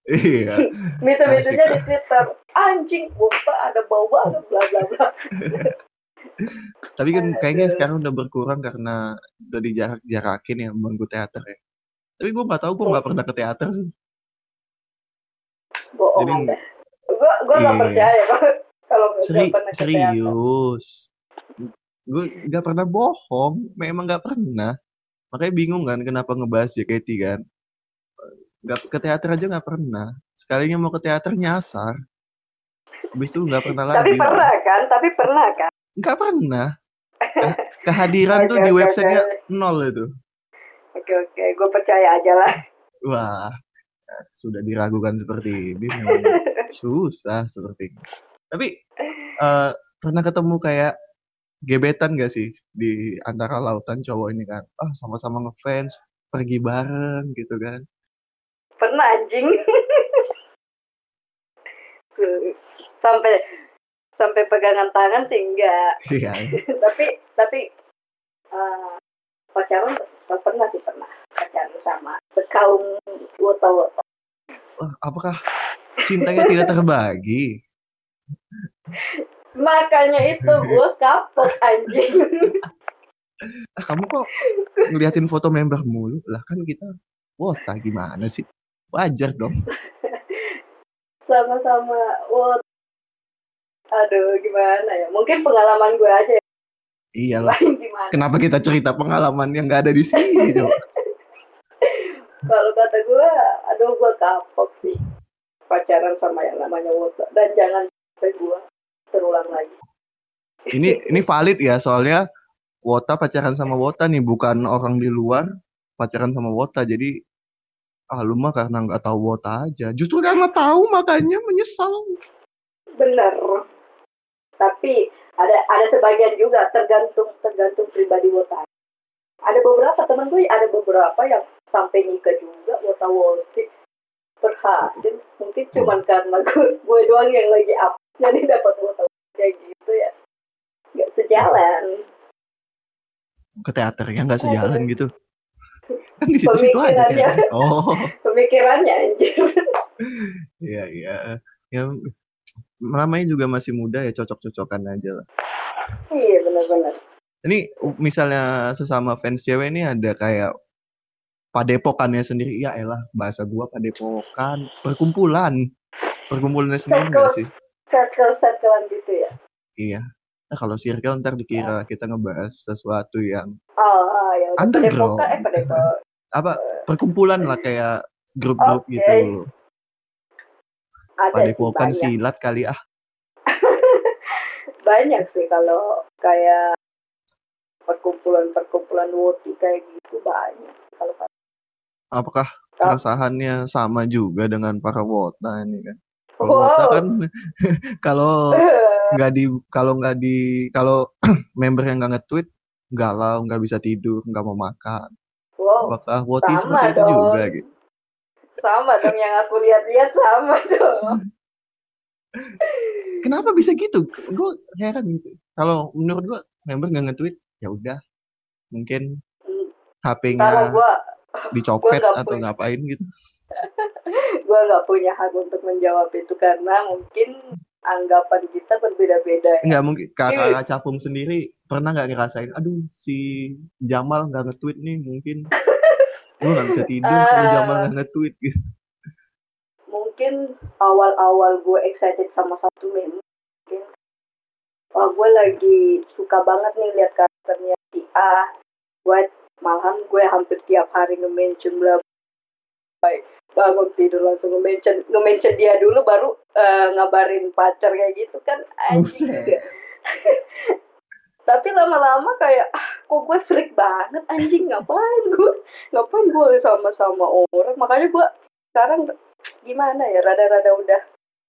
Iya. [laughs] Asik. di twitter anjing wota ada bau banget bla bla bla Tapi kan kayaknya sekarang udah berkurang karena udah dijarak-jarakin ya bangku teater ya. Tapi gue nggak tahu, gue nggak pernah ke teater sih. bohong Jadi- anda gua gua nggak Iya. percaya [laughs] kalau Seri- serius. Gue nggak pernah bohong, memang nggak pernah. Makanya bingung kan kenapa ngebahas JKT kan. Nggak ke teater aja nggak pernah. Sekalinya mau ke teater nyasar. Habis itu nggak pernah tapi lagi. pernah kan tapi pernah kan Nggak pernah. [laughs] Ke- Kehadiran tuh Oke, di websitenya oke. nol itu. oke oke gue percaya aja lah Wah, sudah diragukan seperti ini [laughs] memang susah seperti ini. Tapi eh, pernah ketemu kayak gebetan gak sih di antara lautan cowok ini kan? Ah sama-sama ngefans, pergi bareng gitu kan? pernah anjing [laughs] sampai sampai pegangan tangan sih enggak Iya. [laughs] tapi tapi eh, pacaran per- pernah sih pernah pacaran sama sekaum wota-wota Wah, apakah cintanya tidak terbagi? [laughs] makanya itu [laughs] gue kapok anjing Ah, kamu kok ngeliatin foto member mulu? Lah kan kita wota gimana sih? Wajar dong. [laughs] sama-sama wot aduh gimana ya mungkin pengalaman gue aja ya. Iyalah. Kenapa kita cerita pengalaman yang nggak ada di sini? Kalau kata gue aduh gue kapok sih pacaran sama yang namanya wota dan jangan sampai gue terulang lagi Ini ini valid ya, soalnya wota pacaran sama wota nih, bukan orang di luar pacaran sama wota. Jadi ah lu mah karena nggak tahu wota aja. Justru karena tahu makanya menyesal. bener tapi ada ada sebagian juga tergantung tergantung pribadi wota ada beberapa teman gue ada beberapa yang sampai nikah juga wota woti berhasil mungkin cuman karena gue, gue doang yang lagi up jadi dapat wota kayak gitu ya nggak sejalan Ke teater ya nggak sejalan gitu. Kan di situ-situ aja Pemikirannya. teater. Oh. [laughs] pemikirannya anjir Iya iya. Ya namanya juga masih muda ya cocok-cocokan aja lah. iya benar-benar Ini misalnya sesama fans cewek ini ada kayak padepokannya sendiri. Ya elah bahasa gua padepokan, perkumpulan. Perkumpulannya sendiri enggak sih? circle circlean gitu ya Iya. Nah, kalau circle ntar dikira kita ngebahas sesuatu yang oh, oh ya udah Underground. padepokan eh padepokan apa perkumpulan lah kayak grup-grup Oke. gitu. ada Padepokan silat kali ah. [laughs] banyak sih kalau kayak perkumpulan-perkumpulan woti kayak gitu banyak kalau Apakah keresahannya sama juga dengan para wota ini kan? Kalau Wow. wota kan [laughs] kalau [laughs] nggak di kalau nggak di kalau [clears throat] member yang nggak nge-tweet galau nggak bisa tidur nggak mau makan. Wow apakah woti sama seperti itu dong. juga gitu? Sama dong yang aku lihat-lihat sama [laughs] dong. Kenapa bisa gitu? Gue heran gitu. Kalau menurut gue member nggak nge-tweet ya udah. Mungkin HP-nya [laughs] dicopet nggak atau punya. ngapain gitu [laughs] gua nggak punya hak untuk menjawab itu karena mungkin anggapan kita berbeda-beda ya. nggak mungkin kakak capung sendiri pernah nggak ngerasain aduh si Jamal nggak nge-tweet nih mungkin [laughs] gue nggak bisa tidur kalau Ah. Jamal nggak nge-tweet gitu mungkin awal-awal gue excited sama satu meme mungkin wah gue lagi suka banget nih lihat karakternya si A gue malahan gue hampir tiap hari nge-mention bla baik bangun tidur langsung nge-mention nge-mention dia dulu baru eh, ngabarin pacar kayak gitu kan anjing. [laughs] Tapi lama-lama kayak ah kok gue freak banget anjing ngapain gue? Ngapain gue sama-sama orang? Makanya gue sekarang gimana ya rada-rada udah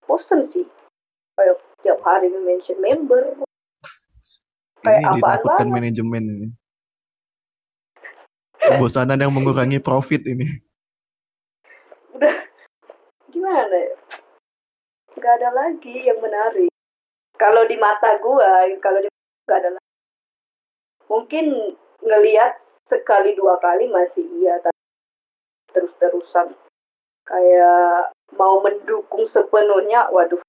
bosen sih. Kayak tiap hari mention member. Kayak ini ditakutkan manajemen ini kebosanan yang mengurangi profit ini. Udah. Gimana ya? Nggak ada lagi yang menarik. Kalau di mata gua kalau di nggak ada lagi. Mungkin ngelihat sekali dua kali masih iya tapi terus terusan kayak mau mendukung sepenuhnya waduh.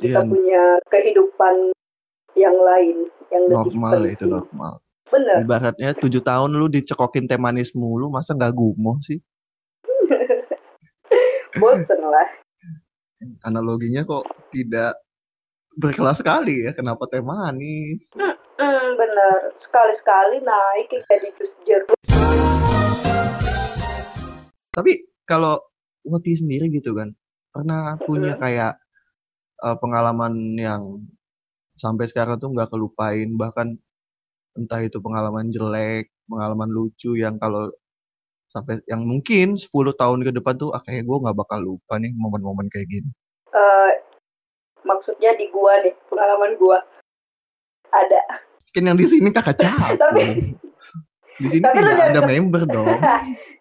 Kita Iya. punya kehidupan yang lain yang lebih normal itu normal bener. Ibaratnya tujuh tahun lu dicekokin teh manis mulu masa nggak gumoh sih? [laughs] Bosen lah. Analoginya kok tidak berkelas sekali ya kenapa teh manis? Hmm, bener. Sekali-sekali naik jadi jus jeruk. Tapi kalau Wati sendiri gitu kan pernah punya Hmm. kayak eh, pengalaman yang sampai sekarang tuh nggak kelupain bahkan entah itu pengalaman jelek pengalaman lucu yang kalau sampai yang mungkin 10 tahun ke depan tuh ah, kayak gue nggak bakal lupa nih momen-momen kayak gini Eh, maksudnya di gua nih pengalaman gua ada kan yang di sini kakak Tapi- capung di sini tapi tidak ada ke- member dong [laughs]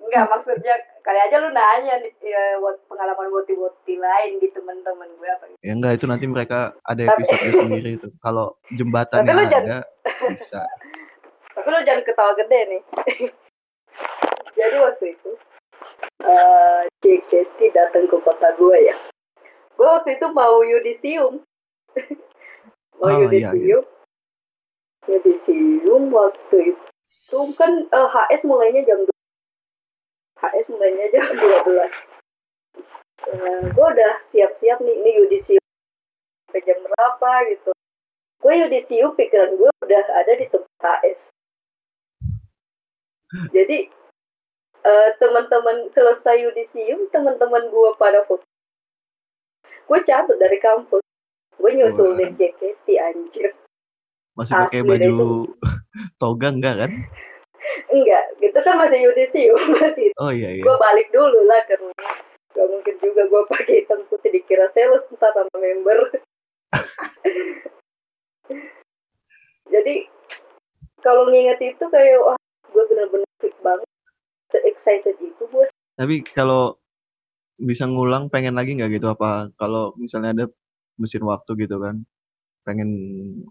Enggak, maksudnya Kali aja lu nanya nih ya, buat pengalaman woti-woti lain di teman-teman gue apa gitu. Ya enggak itu nanti mereka ada Tapi- episode sendiri itu. Kalau jembatannya Tapi lu ada bisa. Tapi lu jangan ketawa gede nih. [laughs] Jadi waktu itu eh JKT datang ke kota gue ya. Gue waktu itu mau yudisium. [laughs] mau Oh, iya, yudisium. Yudisium waktu itu kan eh, HS mulainya jam 2. HS mulainya jam 12. Eh, gue udah siap-siap nih, ini yudisium sampai jam berapa gitu. Gue yudisium pikiran gue udah ada di tempat HS. Jadi eh, teman-teman selesai yudisium, teman-teman gue pada foto. Gue cabut dari kampus. Gue nyusulin JKT anjir. Masih pakai Asli baju [laughs] toga enggak kan? Enggak, gitu kan masih yudisium [laughs] masih. Oh iya iya. Gue balik dulu lah ke rumah. Gak mungkin juga gue pakai hitam putih dikira sales ntar sama member. [laughs] Jadi kalau nginget itu kayak wah gue bener-bener freak banget. Se-excited itu gue. Tapi kalau bisa ngulang pengen lagi nggak gitu apa kalau misalnya ada mesin waktu gitu kan pengen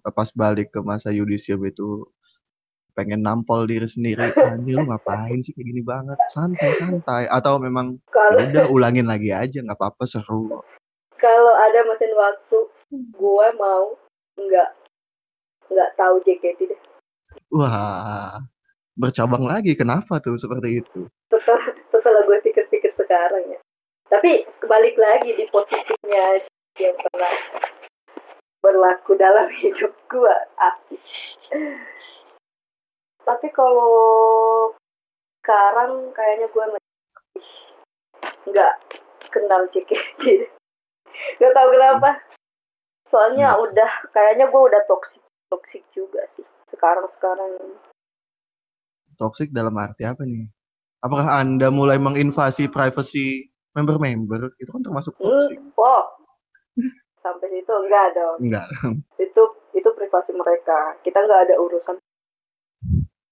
pas balik ke masa yudisium itu pengen nampol diri sendiri [laughs] anjir lu ngapain sih kayak gini banget santai santai atau memang ya Kalau udah ulangin lagi aja nggak apa-apa seru kalau ada mesin waktu gue mau nggak nggak tahu JKT deh. wah bercabang lagi kenapa tuh seperti itu Setelah, setelah gue pikir-pikir sekarang ya. Tapi balik lagi di positifnya yang pernah berlaku dalam [laughs] hidup gue. Tapi kalau sekarang kayaknya gue nggak kenal JKT. Gak tau kenapa. Soalnya Hmm. udah kayaknya gue udah toxic toxic juga sih sekarang sekarang ini. Toxic dalam arti apa nih apakah anda mulai menginvasi privasi member-member itu kan termasuk toxic Hmm, wow. Sampai situ enggak dong. enggak [laughs] Itu itu privasi mereka. Kita nggak ada urusan.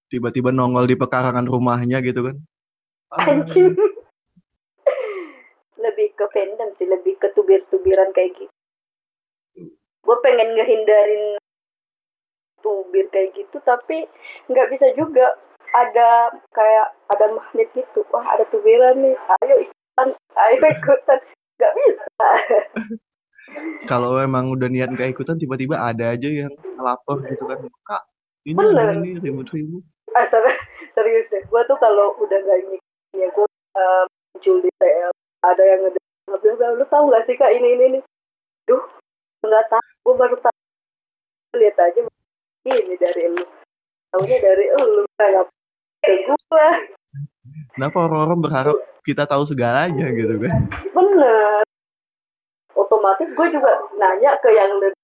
tiba-tiba nongol di pekarangan rumahnya gitu kan Ah, [laughs] lebih ke fandom sih, lebih ke tubir-tubiran kayak gitu. Gue pengen ngehindarin tubir kayak gitu, tapi nggak bisa juga. Ada kayak ada magnet gitu. Wah ada tubiran nih, ayo ikutan, ayo ikutan. Nggak bisa. [laughs] kalau emang udah niat gak ikutan tiba-tiba ada aja yang ngelapor gitu kan kak ini Bener. ada ini ribut-ribut Ah, ser- serius deh. Gue tuh kalau udah nggak ngikutin ya gue eh, muncul di TL. Ada yang ngede bilang, lu tahu nggak sih kak ini ini ini. Duh, nggak tahu. Gue baru tahu. Lihat aja ini dari lu. Tahunya dari lu. Kayak ke gue. kenapa orang-orang berharap kita tahu segalanya gitu kan Bener. Otomatis gue juga nanya ke yang lebih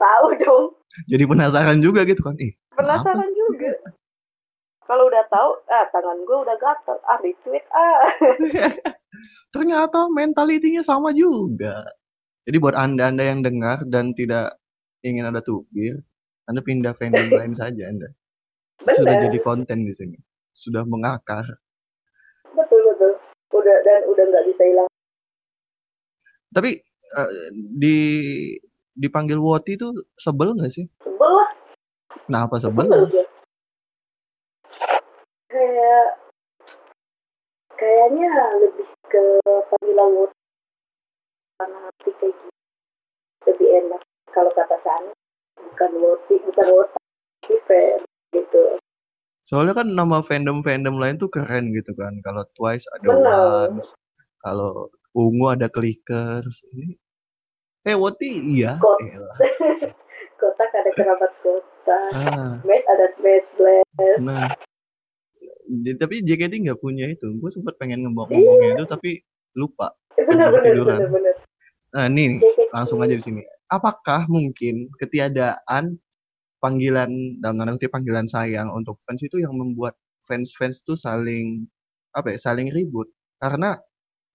tahu dong. jadi penasaran juga gitu kan kenapa Penasaran juga. Kalau udah tahu, ah tangan gue udah gatel. Ah retweet ah. [laughs] ternyata mentalitinya sama juga. Jadi buat anda-anda yang dengar dan tidak ingin ada tubir, anda pindah fandom [laughs] lain saja anda. Sudah Bener. jadi konten di sini. Sudah mengakar. Betul betul. Udah dan udah nggak bisa hilang. Tapi eh, di dipanggil Woti itu sebel nggak sih? Sebel lah. Kenapa Sebel sebel? Kayak kayaknya lebih ke panggilan word karena hati kayak gitu lebih enak kalau kata sana bukan woti bukan wota tapi Soalnya kan nama fandom-fandom lain tuh keren gitu kan. Kalau Twice ada. Once, kalau Ungu ada Clickers. Ini eh Woti iya. Elah. [laughs] kotak ada kerabat kotak Ah, smash ada smash blast nah. Tapi JKT nggak punya itu. Gue sempet pengen ngomong-ngomongin itu tapi lupa. Eh, bener tiduran. bener bener Nah, ini JKT. langsung aja di sini. Apakah mungkin ketiadaan panggilan dalam tanda kutip panggilan sayang untuk fans itu yang membuat fans-fans tuh saling apa ya, saling ribut? Karena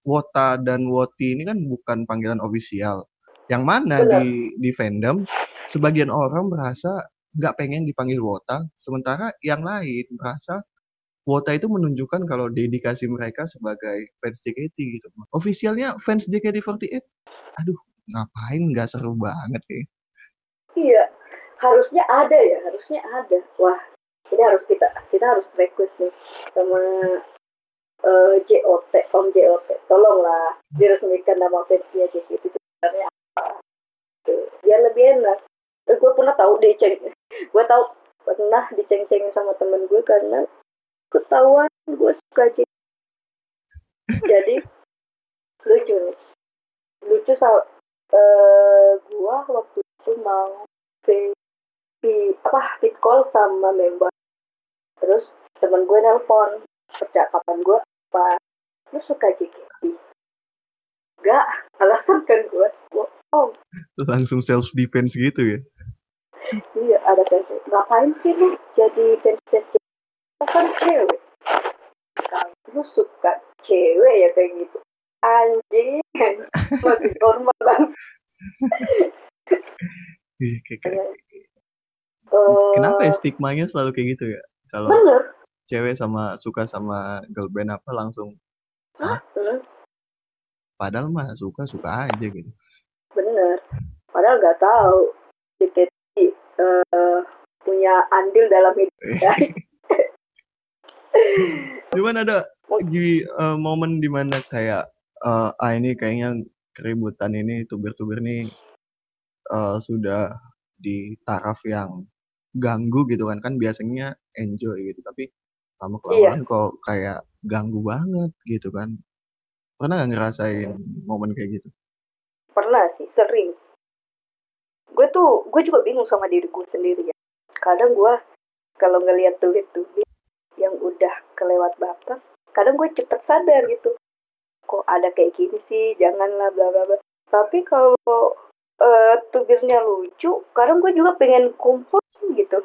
Wota dan Woti ini kan bukan panggilan ofisial. Yang mana Benar. di di fandom sebagian orang merasa nggak pengen dipanggil Wota, sementara yang lain merasa kuota itu menunjukkan kalau dedikasi mereka sebagai fans JKT gitu. Officialnya fans JKT48, aduh ngapain nggak seru banget nih. Iya, harusnya ada ya, harusnya ada. Wah, ini harus kita kita harus request nih sama uh, eh, JOT, Om JOT. Tolonglah diresmikan nama fansnya JKT itu sebenarnya apa. Biar lebih enak. Eh, gue pernah tahu deh, ceng. Gue tahu pernah diceng-cengin sama temen gue karena ketahuan gue suka JKT. Jadi lucu nih. Lucu soal uh, gue waktu itu mau di apa fit call sama member. Terus temen gue nelpon percakapan gue apa? Lu suka JKT gak alasan kan gue oh. Langsung self defense gitu ya? Iya ada fans ngapain sih lu jadi fans fans kan cewek. Lu suka cewek ya kayak gitu. Anjing [laughs] masih normal banget. Iya, kayak, kayak, Uh, Kenapa ya stigmanya selalu kayak gitu ya? Kalau cewek sama suka sama girl band apa langsung Hah? Hmm. Padahal mah suka-suka aja gitu. Bener. Padahal nggak tahu JKT uh, punya andil dalam hidup ya. [laughs] Cuman ada di uh, momen di mana kayak uh, ah ini kayaknya keributan ini tuber-tuber nih uh, sudah di taraf yang ganggu gitu kan kan biasanya enjoy gitu. Tapi lama kelamaan iya. kok kayak ganggu banget gitu kan. Pernah nggak ngerasain momen kayak gitu? Pernah sih sering. Gue tuh gue juga bingung sama diri gue sendiri ya. Kadang gue kalau ngelihat tulis-tulis yang udah kelewat batas kadang gue cepet sadar gitu. Kok ada kayak gini sih janganlah bla bla bla. Tapi kalau uh, tubirnya lucu kadang gue juga pengen kumpul gitu.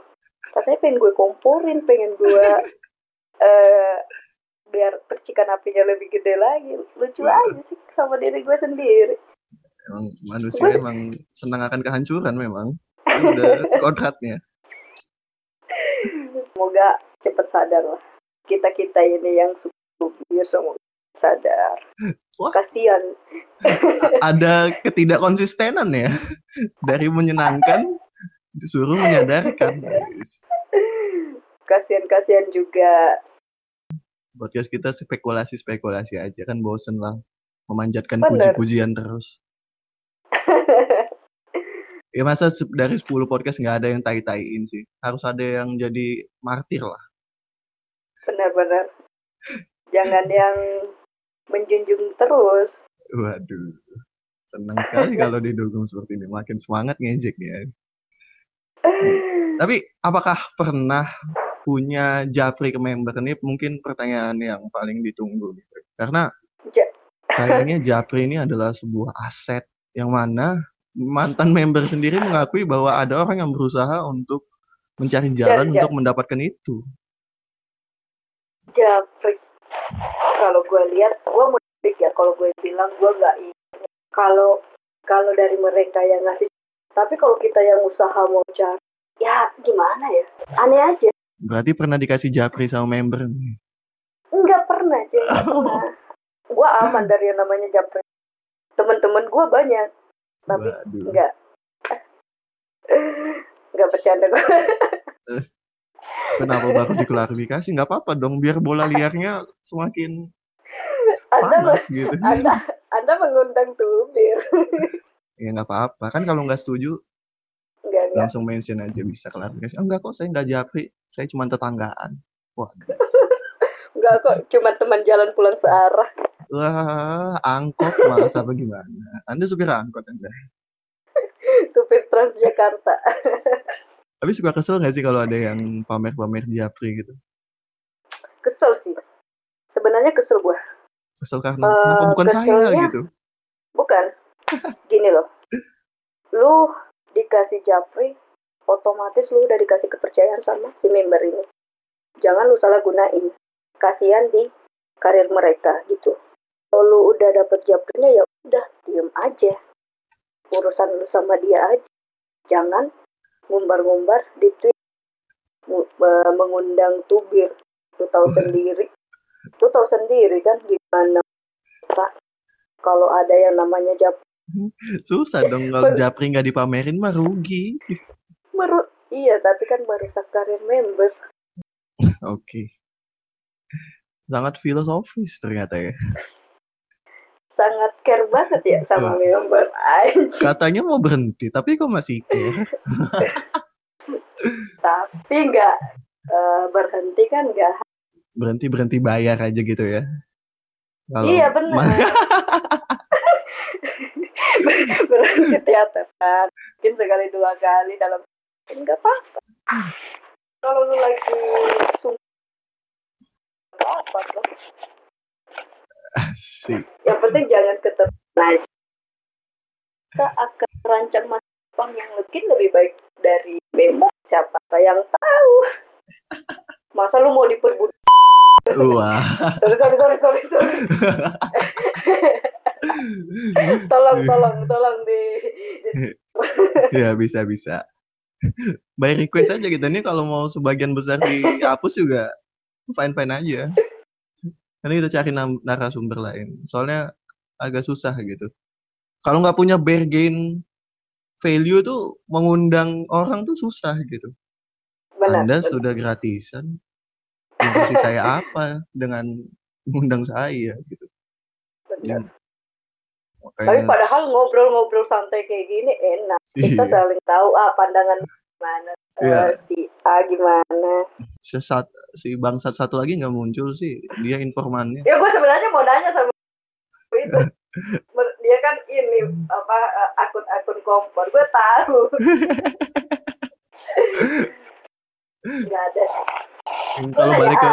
Katanya pengen gue komporin pengen gue [laughs] uh, biar percikan apinya lebih gede lagi. Lucu nah. aja sih sama diri gue sendiri. Emang manusia gue... emang senang akan kehancuran memang. Kan udah [laughs] kodratnya. Semoga cepet sadar lah. Kita kita ini yang subir semua sadar. Wah. kasihan. Ada ketidakkonsistenan ya? Dari menyenangkan disuruh menyadarkan. Kasihan juga. Podcast kita spekulasi spekulasi aja kan bosen lah. Memanjatkan puji-pujian terus. [laughs] Ya masa dari 10 podcast nggak ada yang tai-taiin sih. Harus ada yang jadi martir lah. Benar-benar jangan yang menjunjung terus. Waduh. Senang sekali kalau didukung seperti ini. Makin semangat ngejek ya tapi apakah pernah punya Japri ke member ini? Mungkin pertanyaan yang paling ditunggu gitu. Karena kayaknya Japri ini adalah sebuah aset yang mana mantan member sendiri mengakui bahwa ada orang yang berusaha untuk mencari jalan ja, untuk mendapatkan itu. Japri, kalau gue lihat, gue mau ya kalau gue bilang gue gak kalau kalau dari mereka yang ngasih tapi kalau kita yang usaha mau cari, ya gimana ya? Aneh aja. Berarti pernah dikasih japri sama member? Enggak pernah, sih. Oh. Gue aman dari yang namanya japri. Temen-temen gue banyak, tapi Waduh. enggak. Enggak [laughs] bercanda gue. Kenapa baru diklarifikasi? Enggak apa-apa dong, biar bola liarnya semakin anda, panas gitu. [laughs] Anda, anda mengundang tubir. ya nggak apa-apa kan kalau nggak setuju enggak, enggak. langsung mention aja bisa klarifikasi oh, enggak kok saya nggak japri saya cuma tetanggaan wah enggak [laughs] kok cuma teman jalan pulang searah wah angkot mas apa gimana anda supir angkot anda [laughs] supir Transjakarta tapi suka kesel nggak sih kalau ada yang pamer-pamer japri gitu? Kesel sih. Sebenarnya kesel gua. Kesel karena uh, kenapa? Bukan saya gitu. Bukan. [laughs] Gini loh. Lu dikasih japri otomatis lu udah dikasih kepercayaan sama si member ini. Jangan lu salah gunain. Kasihan di karir mereka gitu. Kalau lu udah dapet japrinya ya udah diem aja. Urusan lu sama dia aja. Jangan ngumbar-ngumbar di tweet mengundang tubir Lu tahu sendiri. Lu tahu sendiri kan gimana tak kalau ada yang namanya jap [laughs] Susah dong kalau japri nggak dipamerin mah rugi. meru iya tapi kan merusak karir member Oke. Sangat filosofis ternyata ya. sangat care banget ya sama Wah. member Anjing. Katanya mau berhenti, tapi kok masih care? [laughs] tapi nggak eh, berhenti kan nggak Berhenti berhenti bayar aja gitu ya. Kalau iya benar [laughs] berhenti teater kan mungkin sekali dua kali dalam nggak apa-apa kalau lu lagi sungguh apa loh Asik. yang penting jangan keterlaluan kita akan merancang masa depan yang mungkin lebih baik dari bemo siapa yang tahu masa lu mau diperbudak Wah. sorry sorry sorry sorry, sorry. tolong tolong tolong di, ya bisa bisa. By request aja gitu nih kalau mau sebagian besar dihapus juga fine fine aja. Nanti kita cari narasumber lain. Soalnya agak susah gitu. Kalau nggak punya bargain value tuh mengundang orang tuh susah gitu. benar Anda benar. sudah gratisan. Kasih [laughs] saya apa dengan mengundang saya gitu. benar. Ya, Tapi makanya padahal ngobrol-ngobrol santai kayak gini enak. Kita Iya. saling tahu ah pandangan gimana, Iya. si A gimana. sesat si bangsat satu lagi nggak muncul sih. Dia informannya. Ya gue sebenarnya mau nanya sama itu. [laughs] Dia kan ini apa eh, akun-akun kompor. Gue tahu. [laughs] Gak ada. Kalau balik ke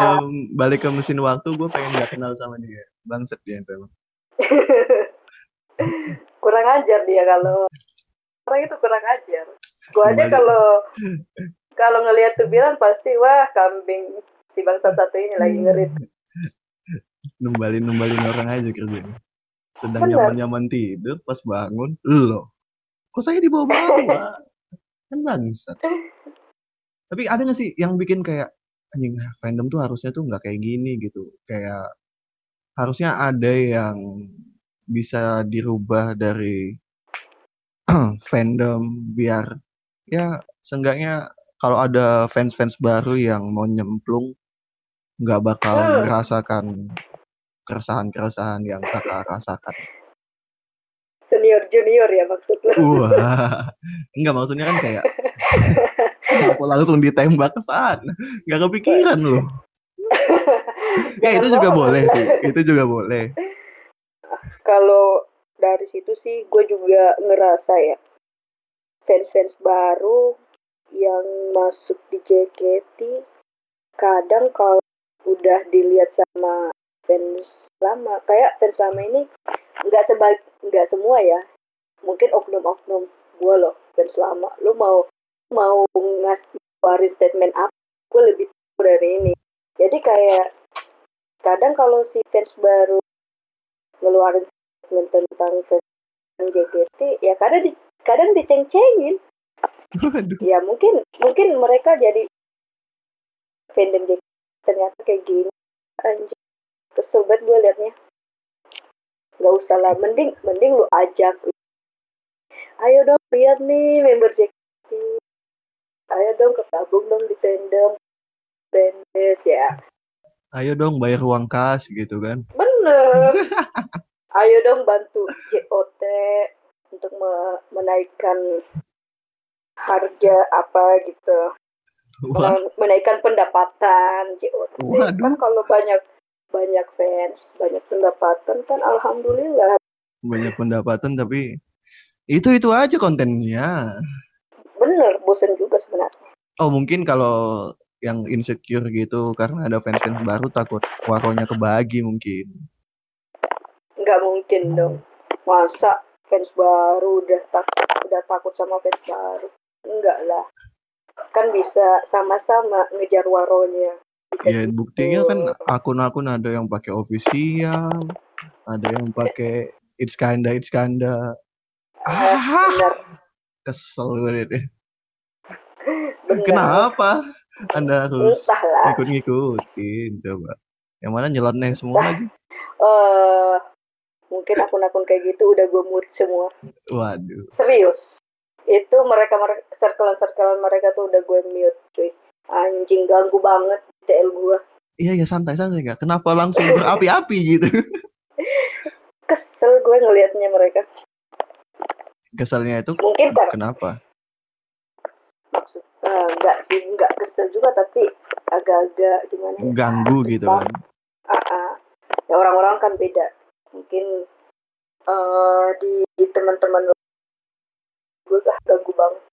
balik ke mesin waktu, gue pengen nggak kenal sama dia. Bangset dia itu emang. [laughs] kurang ajar dia kalau orang itu kurang ajar. Gue aja kalau kalau ngelihat tuh bilang pasti wah kambing si bangsa satu ini lagi ngerit. Numbalin numbalin orang aja kerjanya. Sedang Benar. nyaman nyaman tidur, pas bangun, lo, kok saya dibawa-bawa? kan bangsat. Tapi ada nggak sih yang bikin kayak anjing fandom tuh harusnya tuh nggak kayak gini gitu. Kayak harusnya ada yang bisa dirubah dari [clears throat] fandom biar ya seenggaknya kalau ada fans-fans baru yang mau nyemplung nggak bakal Hmm. merasakan keresahan-keresahan yang kakak rasakan. Senior junior ya maksud lu. Wah, enggak maksudnya kan kayak [laughs] kenapa langsung ditembak ke sana? Nggak kepikiran loh. [laughs] Ya itu juga boleh sih, itu juga boleh. Kalau dari situ sih gue juga ngerasa ya fans-fans baru yang masuk di JKT kadang kalau udah dilihat sama fans lama kayak fans lama ini nggak sebag nggak semua ya. Mungkin oknum-oknum gue loh fans lama. Lu mau mau ngasih statement apa? Gue lebih tahu dari ini. Jadi kayak kadang kalau si fans baru ngeluarin statement tentang fans JKT ya kadang di, kadang diceng-cengin. Waduh, ya mungkin mungkin mereka jadi fandom JKT ternyata kayak gini. Anjir kesel banget gue liatnya. Nggak usah lah mending mending lu ajak. Ayo dong lihat nih member JKT ayo dong kegabung dong di fandom fanbase ya. Ayo dong bayar uang kas gitu kan. bener. [laughs] Ayo dong bantu JOT untuk me- menaikkan harga apa gitu Wah, menaikkan pendapatan JOT Waduh. kan kalau banyak banyak fans banyak pendapatan kan alhamdulillah banyak pendapatan tapi itu itu aja kontennya. bener bosen juga sebenarnya Oh mungkin kalau yang insecure gitu karena ada fans-fans baru takut waronya kebagi mungkin. nggak mungkin dong masa fans baru udah takut udah takut sama fans baru enggak lah kan bisa sama-sama ngejar waronya Bisa Ya gitu. buktinya kan akun-akun ada yang pakai official, ada yang pakai it's kinda it's kinda. Ah, Ah, bener kesel gue deh. bener Kenapa? Anda harus Entahlah. ngikut-ngikutin coba. Yang mana nyeleneh semua lagi. eh mungkin akun-akun kayak gitu udah gue mute semua. Waduh. Serius. Itu mereka mereka circle-circle mereka tuh udah gue mute, cuy. Anjing ganggu banget TL gue. Iya ya santai santai nggak. Kenapa langsung berapi-api gitu? [laughs] Kesel gue ngelihatnya mereka. Kesalnya itu Mungkin kan kenapa? maksud enggak sih enggak kesel juga tapi agak-agak gimana ya? Ganggu gitu kan. Ah, ah. Ya orang-orang kan beda. Mungkin eh di, di teman-teman gue ah ganggu banget.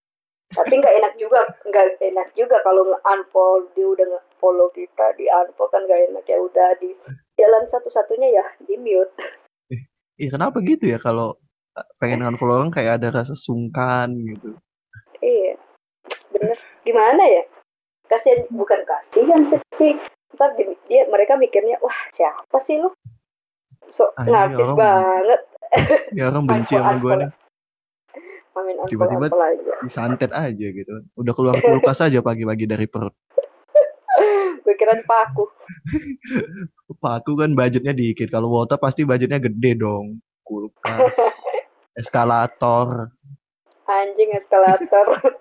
Tapi nggak enak juga, nggak enak juga kalau nge-unfollow dia udah nge-follow kita di unfollow kan nggak enak ya udah di jalan satu-satunya ya di mute. Iya kenapa gitu ya kalau pengen unfollow orang kayak ada rasa sungkan gitu. Iya, bener. Gimana ya? Kasihan bukan kasihan sih, ntar di- dia mereka mikirnya wah siapa sih lo? So Anjing, narsis orang- banget. [laughs] Ya orang benci sama gue nih. Tiba-tiba-. Disantet aja gitu. Udah keluar kulkas aja pagi-pagi dari perut. [laughs] Kira [laughs] paku. Pak aku kan budgetnya dikit. Kalau Wota pasti budgetnya gede dong. Kulkas, eskalator. Anjing eskalator.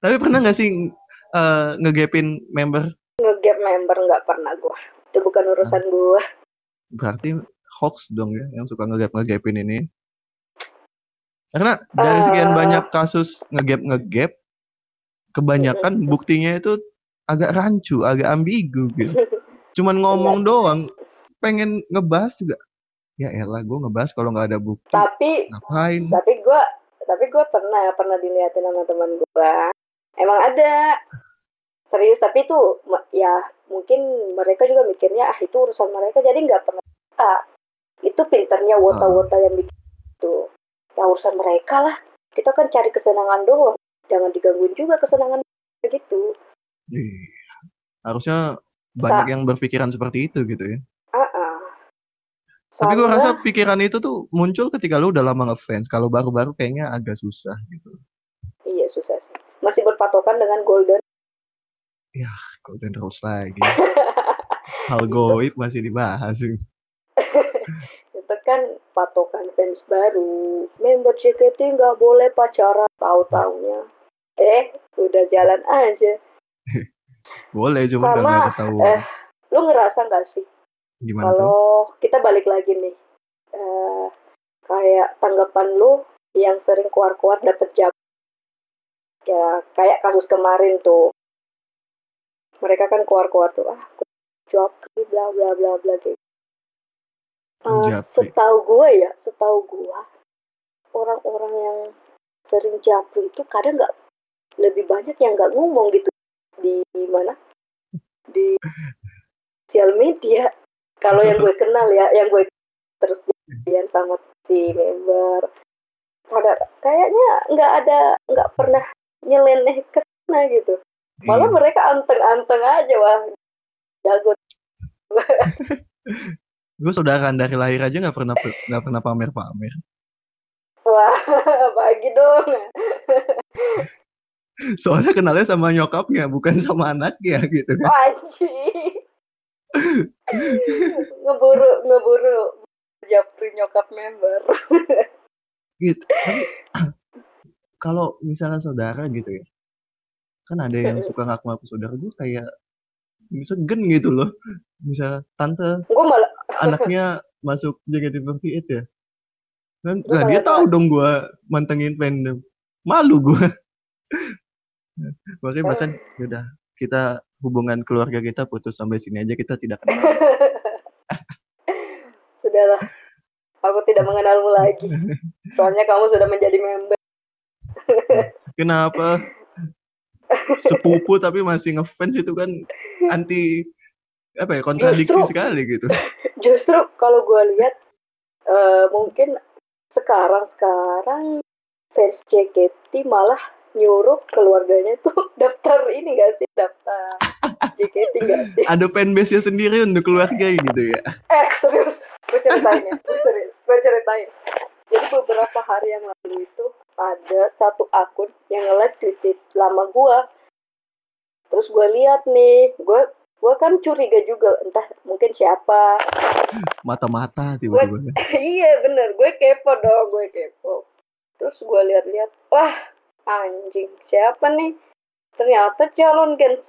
Tapi pernah nggak sih eh, ngegapin member? Ngegap member nggak pernah gue. Itu bukan urusan gue. Berarti hoax dong ya yang suka ngegap ngegapin ini. Karena dari sekian Eh. banyak kasus ngegap ngegap, kebanyakan [laughs] buktinya itu agak rancu, agak ambigu gitu. Cuman ngomong doang, pengen ngebahas juga. Ya elah, gue ngebahas kalau nggak ada bukti, tapi ngapain? tapi gue tapi gue pernah pernah dilihatin sama teman gue. Emang ada serius tapi itu ya mungkin mereka juga mikirnya ah itu urusan mereka jadi nggak pernah ah, itu pinternya wota-wota yang bikin itu. Ya urusan mereka lah. Kita kan cari kesenangan doang. Jangan digangguin juga kesenangan gitu. Ih, Harusnya banyak yang berpikiran seperti itu gitu ya. Tapi gue rasa pikiran itu tuh muncul ketika lu udah lama ngefans. Kalau baru-baru kayaknya agak susah gitu. iya susah sih. Masih berpatokan dengan golden Golden Rules lagi. Hal goib masih dibahas. [laughs] itu kan patokan fans baru member JKT nggak boleh pacaran tahu taunya eh udah jalan aja [laughs] Boleh, cuma Sama, nggak ketahuan. eh, lu ngerasa nggak sih Gimana tuh? kalau kita balik lagi nih eh kayak tanggapan lu yang sering keluar-keluar dapet jab ya kayak kasus kemarin tuh mereka kan keluar-keluar tuh ah job bla bla bla bla gitu. Eh, Japri. setahu gue ya setahu gue orang-orang yang sering japri itu kadang nggak lebih banyak yang nggak ngomong gitu. Di mana? Di sosial media. Kalau yang gue kenal ya yang gue terus jadian sama si member pada kayaknya nggak ada nggak pernah nyeleneh ke sana gitu malah Iya. mereka anteng-anteng aja wah jago [laughs] Gue saudaraan dari lahir aja nggak pernah nggak pernah pamer-pamer. wah [laughs] bagi dong [laughs] Soalnya kenalnya sama nyokapnya, bukan sama anaknya gitu kan. Anjing. ngeburu ngeburu japri nyokap member Gitu. Tapi [clears throat] kalau misalnya saudara gitu ya, kan ada yang suka ngaku-ngaku saudara gue kayak bisa gen gitu loh. Bisa tante gue malah [laughs] anaknya masuk JKT48 ya. Kan, lah dia tahu dong gue mantengin fandom. Malu gue. [laughs] Makanya bahkan yaudah kita hubungan keluarga kita putus sampai sini aja kita tidak kenal. [laughs] sudahlah aku tidak mengenalmu lagi soalnya kamu sudah menjadi member Kenapa sepupu tapi masih ngefans itu kan anti apa ya kontradiksi Justru- sekali gitu. [laughs] justru kalau gue lihat eh, mungkin sekarang sekarang fans JKT malah nyuruh keluarganya tuh [laughs] daftar ini gak sih daftar JKT gak sih Ada fanbase-nya sendiri untuk keluarga gitu ya. eh serius gue ceritain ya serius gue ceritain jadi beberapa hari yang lalu itu ada satu akun yang nge-like tweet lama gua. Terus gue lihat nih gue gue kan curiga juga entah mungkin siapa. Mata-mata tiba-tiba. [laughs] iya bener gue kepo dong gue kepo. Terus gue lihat-lihat wah anjing siapa nih? Ternyata calon gen 10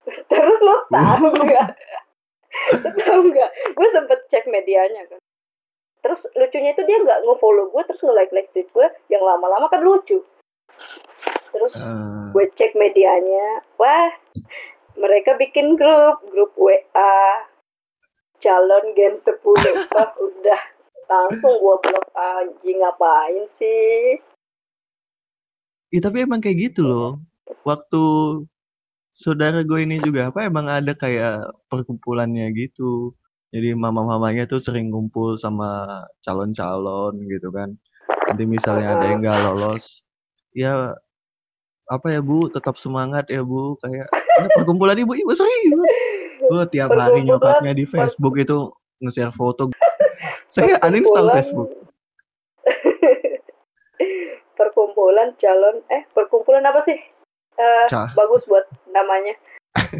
[laughs] terus lo tahu nggak? [laughs] Tahu nggak? Gue sempet cek medianya kan terus lucunya itu dia nggak nge-follow gue terus nge-like like tweet gue yang lama-lama kan lucu terus Eh, gue cek medianya wah mereka bikin grup grup WA calon gen 10 [laughs] wah udah langsung gue blok anjing ngapain sih Iya tapi emang kayak gitu loh. Waktu saudara gue ini juga apa emang ada kayak perkumpulannya gitu. Jadi mama-mamanya tuh sering kumpul sama calon-calon gitu kan. Nanti misalnya ada yang nggak lolos, ya apa ya Bu, tetap semangat ya Bu. Kayak ya, perkumpulan ibu-ibu serius. Oh, tiap hari nyokapnya di Facebook itu nge-share foto. Saya uninstall Facebook. [laughs] perkumpulan calon eh perkumpulan apa sih Eh, Cah. bagus buat namanya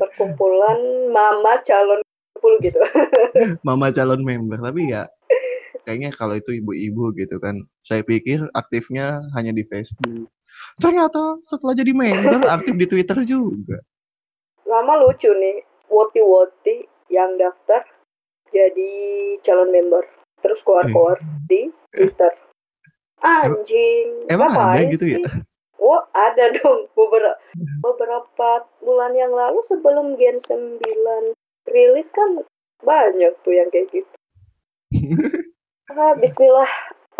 perkumpulan mama calon 10 gitu. [laughs] Mama calon member tapi ya kayaknya kalau itu ibu-ibu gitu kan saya pikir aktifnya hanya di Facebook. Ternyata setelah jadi member [laughs] aktif di Twitter juga. Lama lucu nih woti-woti yang daftar jadi calon member terus keluar-keluar di Twitter. Anjing emang ada gitu ya? sih? Oh ada dong beberapa beberapa bulan yang lalu sebelum Gen 9 rilis kan banyak tuh yang kayak gitu. [laughs] ah, Bismillah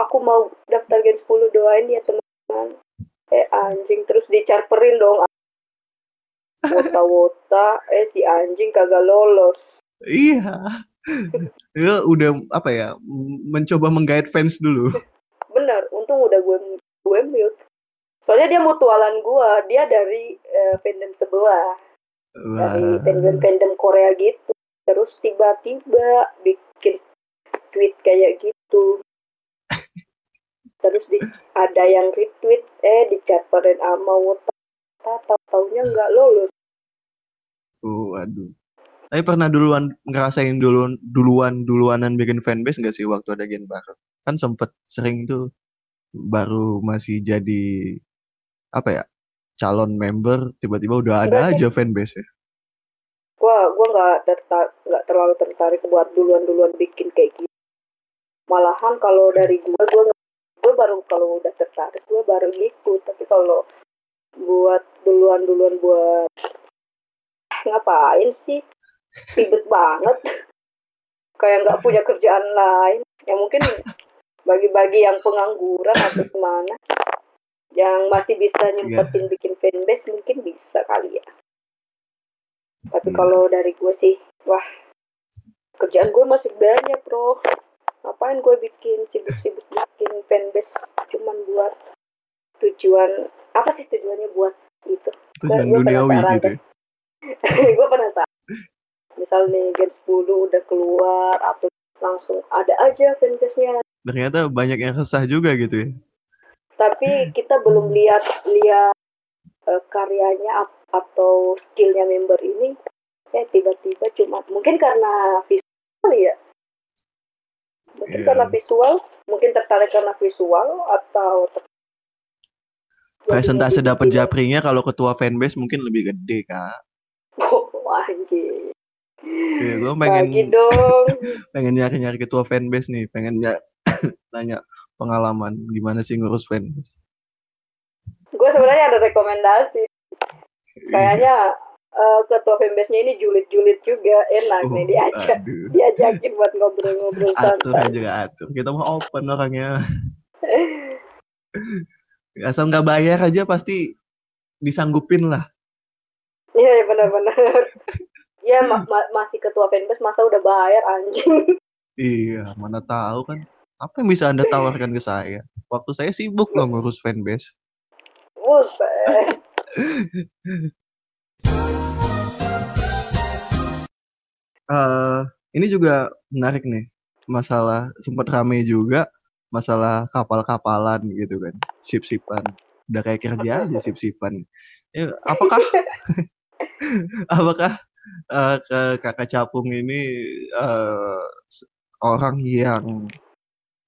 aku mau daftar Gen 10 doain ya teman-teman. Eh anjing terus dicarperin dong. Wota-wota eh si anjing kagak lolos. iya ya udah apa ya mencoba menggait fans dulu Bener, untung udah gue gue mute. Soalnya dia mutualan gue, dia dari eh, fandom sebelah. Dari fandom-fandom Korea gitu. Terus tiba-tiba bikin tweet kayak gitu. Terus di, ada yang retweet, eh dicaperin sama Wota. Tahu taunya nggak lolos. oh, aduh tapi pernah duluan ngerasain duluan duluan duluanan bikin fanbase nggak sih waktu ada gen baru kan sempet sering tuh baru masih jadi apa ya calon member tiba-tiba udah ada aja fanbase ya Wah, gue nggak tertar nggak terlalu tertarik buat duluan-duluan bikin kayak gitu. Malahan kalau dari gue, gue gue baru kalau udah tertarik, gue baru ngikut. Tapi kalau buat duluan-duluan buat ngapain sih? Ribet banget. Kayak nggak punya kerjaan lain. Ya mungkin bagi-bagi yang pengangguran atau ke mana. Yang masih bisa nyempetin bikin fanbase mungkin bisa kali ya. Tapi Iya. kalau dari gue sih, wah kerjaan gue masih banyak bro. Ngapain gue bikin sibuk-sibuk bikin fanbase cuman buat tujuan apa sih tujuannya buat itu? tujuan Gua duniawi gitu deh. [laughs] gue penasaran. Misal nih Gen 10 udah keluar atau langsung ada aja fanbase-nya. ternyata banyak yang resah juga gitu ya Tapi kita belum lihat lihat eh, karyanya atau skillnya member ini. Ya tiba-tiba cuma mungkin karena visual ya. Mungkin Iya. karena visual, mungkin tertarik karena visual atau presentase Jadinya dapat japringnya kalau ketua fanbase mungkin lebih gede kak Oh, anjir. ya, gue pengen Bagi dong. [laughs] pengen nyari-nyari ketua fanbase nih pengen ny- [coughs] nanya pengalaman gimana sih ngurus fanbase gue sebenarnya ada rekomendasi. Kayaknya eh, ketua fanbase-nya ini julid-julid juga enak Oh, nih diajak aduh. diajakin buat ngobrol-ngobrol atur santai. aja atur kita mau open orangnya [laughs] asal nggak bayar aja pasti disanggupin lah Iya ya, benar-benar. [laughs] ya ma- ma- masih ketua fanbase masa udah bayar anjing. iya mana tahu kan apa yang bisa anda tawarkan ke saya? Waktu saya sibuk loh ngurus fanbase. Buset. eh ini juga menarik nih. Masalah sempat rame juga masalah kapal-kapalan gitu kan sip-sipan. Udah kayak kerja aja sip-sipan. Ya, apakah [laughs] Apakah uh, ke kakak capung ini uh, orang yang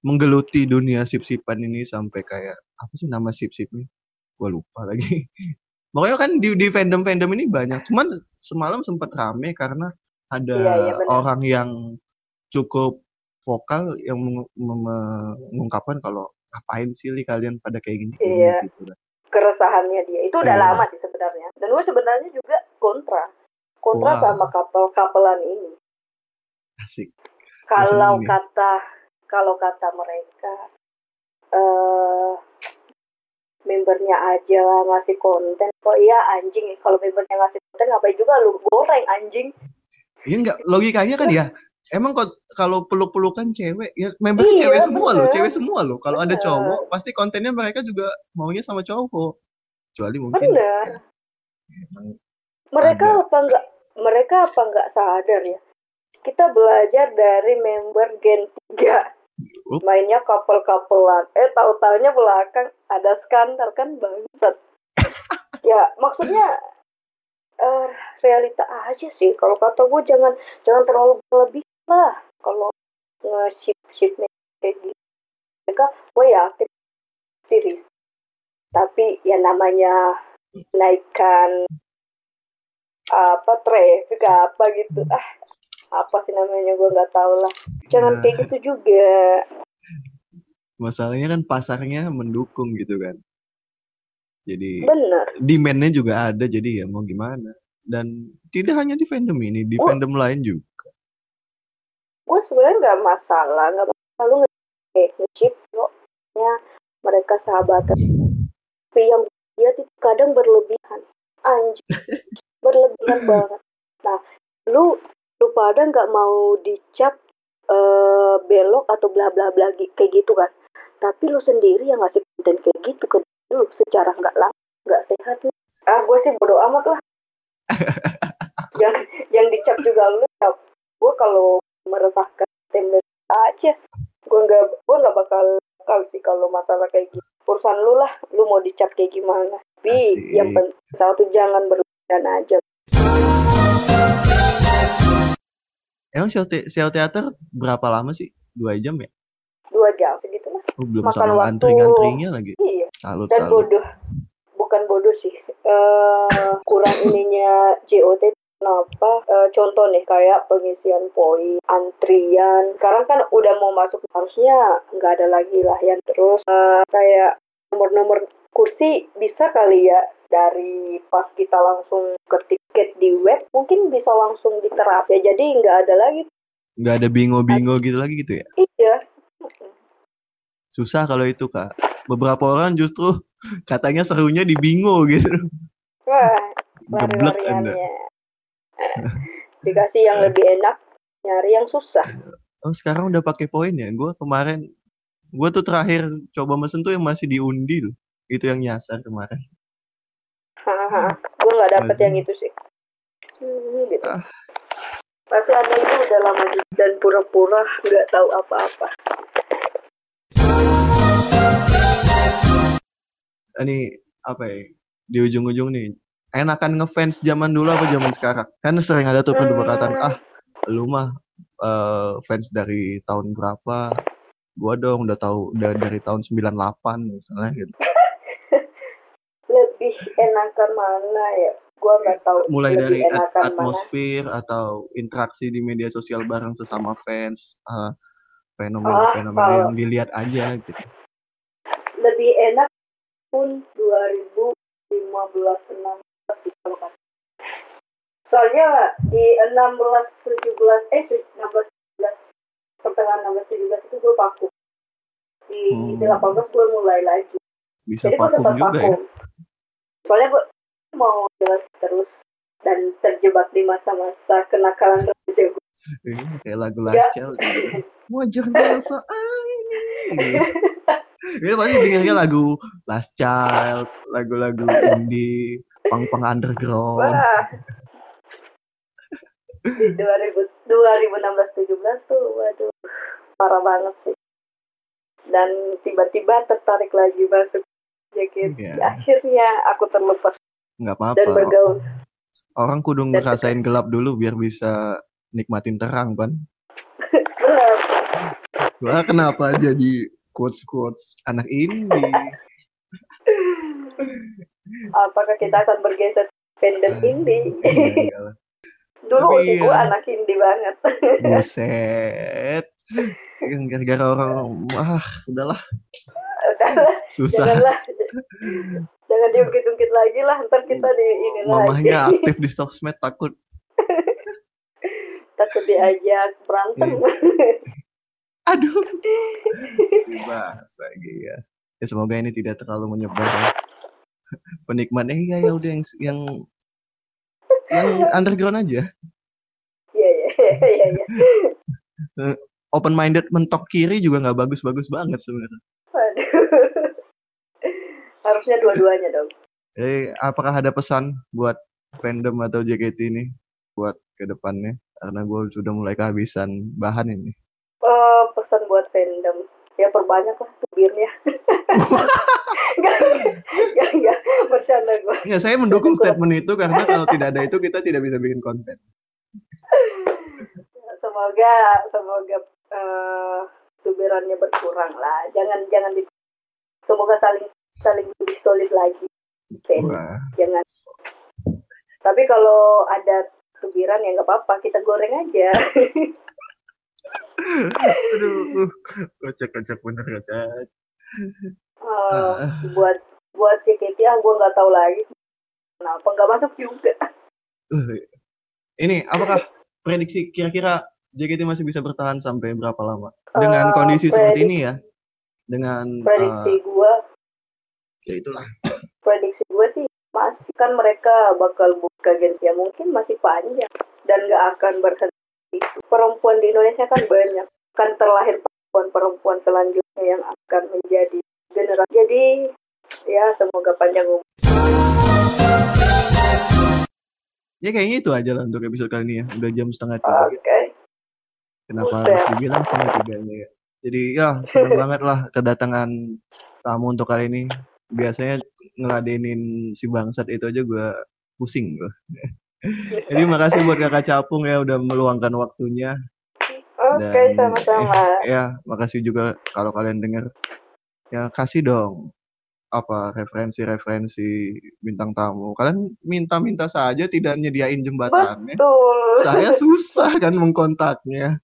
menggeluti dunia sip-sipan ini sampai kayak apa sih nama sip-sipnya? Gue lupa lagi. [laughs] Pokoknya kan di, di fandom-fandom ini banyak. Cuman semalam sempat rame karena ada Iya, iya, orang yang cukup vokal yang mengungkapkan kalau ngapain sih li kalian pada kayak gini, Iya. gitu keresahannya dia itu udah Iya. lama sih sebenarnya dan gue sebenarnya juga kontra kontra Wah. sama couple-couplean ini Asik. kalau kata kalau kata mereka eh membernya aja ngasih konten kok iya anjing kalau membernya ngasih konten ngapain juga lu goreng anjing Iya enggak logikanya kan ya. Emang kok kalau peluk-pelukan cewek ya membernya Iya, cewek semua loh, bener. cewek semua loh. Kalau ada cowok pasti kontennya mereka juga maunya sama cowok. Kecuali mungkin bener emang mereka Ada. apa enggak mereka apa enggak sadar ya kita belajar dari member Gen 3 Up. mainnya couple-couplean eh tahu-taunya belakang ada skandal kan bangsat. [laughs] Ya maksudnya eh realita aja sih. Kalau kata gue jangan jangan terlalu berlebih lah. Kalau nge-ship shipnya kayak gitu mereka gue yakin serius. Tapi ya namanya naikkan apa traffic apa gitu. Ah apa sih namanya gue nggak tahu lah jangan Ya. kayak gitu juga masalahnya kan pasarnya mendukung gitu kan. Jadi bener demand-nya juga ada jadi ya mau gimana. Dan tidak hanya di fandom ini, di Oh. fandom lain juga. gue sebenarnya nggak masalah nggak masalah lu nge- nge-chip lo ya mereka sahabatan tapi yang dia tuh kadang berlebihan anjing [laughs] berlebihan banget nah lu lu pada nggak mau dicap eh, belok atau bla bla bla kayak gitu kan. Tapi lu sendiri yang ngasih konten kayak gitu ke lu secara nggak lang nggak sehat nih. Ah gue sih bodo amat lah. [laughs] Yang yang dicap juga lu ya gue kalau meresahkan tim lu aja. Gue nggak gue nggak bakal bakal sih kalau masalah kayak gitu. Urusan lu lah lu mau dicap kayak gimana. Tapi Asik. yang penting satu jangan berlebihan aja Emang show, te- show teater berapa lama sih? Dua jam ya? dua jam segitu lah Oh, belum Makan sama waktu. antri-antrinya lagi. iya Salut, dan salut. bodoh bukan bodoh sih eh kurang ininya JOT kenapa Eh, contoh nih kayak pengisian poin antrian sekarang kan udah mau masuk harusnya nggak ada lagi lah yang terus eh, kayak nomor-nomor kursi bisa kali ya dari pas kita langsung ke tiket di web mungkin bisa langsung diterap ya jadi nggak ada lagi Nggak ada bingo-bingo gitu lagi gitu ya? iya Susah kalau itu, Kak. Beberapa orang justru [laughs] katanya serunya di bingo gitu. wah Geblek Anda. [laughs] dikasih yang lebih enak nyari yang susah Oh, sekarang udah pakai poin ya? Gue kemarin, gue tuh terakhir coba mesen tuh yang masih diundi loh. Itu yang nyasar kemarin. Gue nggak dapet Masih. yang itu sih. Hmm, gitu. Ah. Tapi ada itu udah lama dan pura-pura nggak tahu apa-apa. Ini apa ya? Di ujung-ujung nih, enakan ngefans zaman dulu apa zaman sekarang? Kan sering ada tuh perdebatan, Hmm. ah lu mah eh, fans dari tahun berapa? Gua dong udah tahu udah dari tahun 98 misalnya gitu. Enakan mana ya? Gue nggak tahu. Mulai dari at- enakan mana. atmosfer atau interaksi di media sosial bareng sesama fans, eh, Ah, fenomena-fenomena kalau- yang dilihat aja gitu. Lebih enak pun 2015 16 sih kalau kata. Soalnya di 16 17 eh 16 17 pertengahan 16 17 itu gue vakum. Di Hmm. 18 gue mulai lagi. Bisa Jadi vakum juga ya. Soalnya gue mau jelas terus dan terjebak di masa-masa kenakalan remaja gue. Kayak lagu Ya. Last Child gitu. Wajar biasa ini. Iya pasti dengernya lagu Last Child, lagu-lagu indie, pang-pang underground. Wah. Di 2000, 2016 17 tuh waduh parah banget sih. Dan tiba-tiba tertarik lagi masuk JKT. Iya. Akhirnya aku terlepas Nggak dan apa-apa. bergaul. Orang kudu Dan ngerasain gelap dulu biar bisa nikmatin terang kan. Wah kenapa jadi quotes-quotes anak indie? Apakah kita akan bergeser fandom indie? Iya, enggak lah. Dulu Tapi gue ya. anak indie banget. Buset. Yang Gara-gara orang, ah udahlah Udahlah, susah. janganlah. Jangan diungkit-ungkit lagi lah, ntar kita di ini Mamahnya lagi. [laughs] aktif di sosmed takut. Takut diajak berantem. [laughs] Aduh. Dibahas lagi ya. Ya semoga ini tidak terlalu menyebar. ya. Penikmatnya ya ya udah yang yang yang underground aja. Iya, iya, iya, iya. [laughs] Open minded mentok kiri juga nggak bagus-bagus banget sebenarnya. Harusnya dua-duanya dong. Eh, apakah ada pesan buat fandom atau JKT ini buat ke depannya? Karena gue sudah mulai kehabisan bahan ini. Eh, pesan buat fandom. Ya perbanyak lah tubirnya. Enggak, [laughs] enggak, enggak. Bercanda gue. Enggak, saya mendukung statement itu karena kalau tidak ada itu kita tidak bisa bikin konten. Semoga, semoga eh tubirannya berkurang lah. Jangan, jangan di, semoga saling saling lebih solid lagi. Wah, Jangan. Tapi kalau ada tubiran ya nggak apa-apa, kita goreng aja. [laughs] aduh, kocak-kocak bener kocak. Eh, buat buat JKT ah gue nggak tahu lagi kenapa nggak masuk juga Uh, ini apakah prediksi kira-kira JKT masih bisa bertahan sampai berapa lama dengan Eh, kondisi seperti prediksi- ini ya? Dengan prediksi uh, ya itulah. prediksi gue sih masih kan mereka bakal buka gens ya mungkin masih panjang dan nggak akan berhenti perempuan di Indonesia kan banyak kan terlahir perempuan-perempuan selanjutnya yang akan menjadi generasi jadi ya semoga panjang umur Ya kayaknya itu aja lah untuk episode kali ini ya. Udah jam setengah oke tiga. Kenapa Buset. harus dibilang setengah tiganya ya? Jadi ya seneng [laughs] banget lah kedatangan tamu untuk kali ini. Biasanya ngeladenin si bangsat itu aja gue pusing gue. [laughs] Jadi makasih buat kakak Capung ya udah meluangkan waktunya. oke Dan- sama-sama Ya makasih juga kalau kalian denger. Ya kasih dong apa referensi-referensi bintang tamu. Kalian minta-minta saja tidak nyediain jembatannya. betul Saya susah kan mengkontaknya.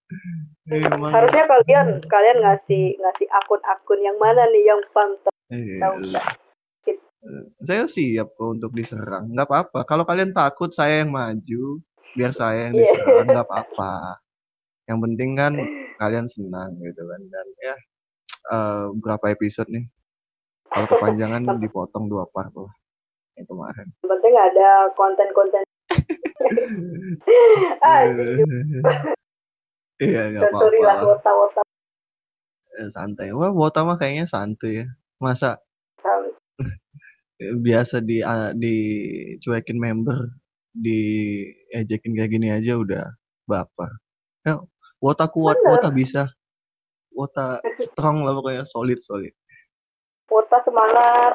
Emang. harusnya kalian kalian ngasih ngasih akun-akun yang mana nih yang pantas Eh, tahu nggak saya siap kok untuk diserang. Nggak apa-apa. Kalau kalian takut saya yang maju, biar saya yang Iya. diserang, nggak [laughs] apa-apa. Yang penting kan kalian senang gitu kan. Dan ya eh, berapa episode nih? Kalau [laughs] kepanjangan dipotong dua part lah. Yang kemarin. yang penting ada konten-konten [laughs] ah jujur Iya nggak sorry lah apa-apa. Eh, Santai. Wah, Wota mah kayaknya santuy ya. Masa [laughs] biasa di ah, dicuekin member, diejekin kayak gini aja udah baper. Ya, Wota kuat, Bener. Wota bisa. Wota strong lah pokoknya solid solid. wota semangat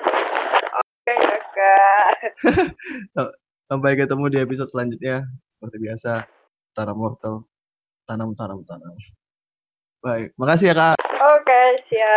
oke kakak [laughs] Sampai ketemu di episode selanjutnya. Seperti biasa, Tara Mortal tanam tanam tanam. Baik, makasih ya kak. oke siap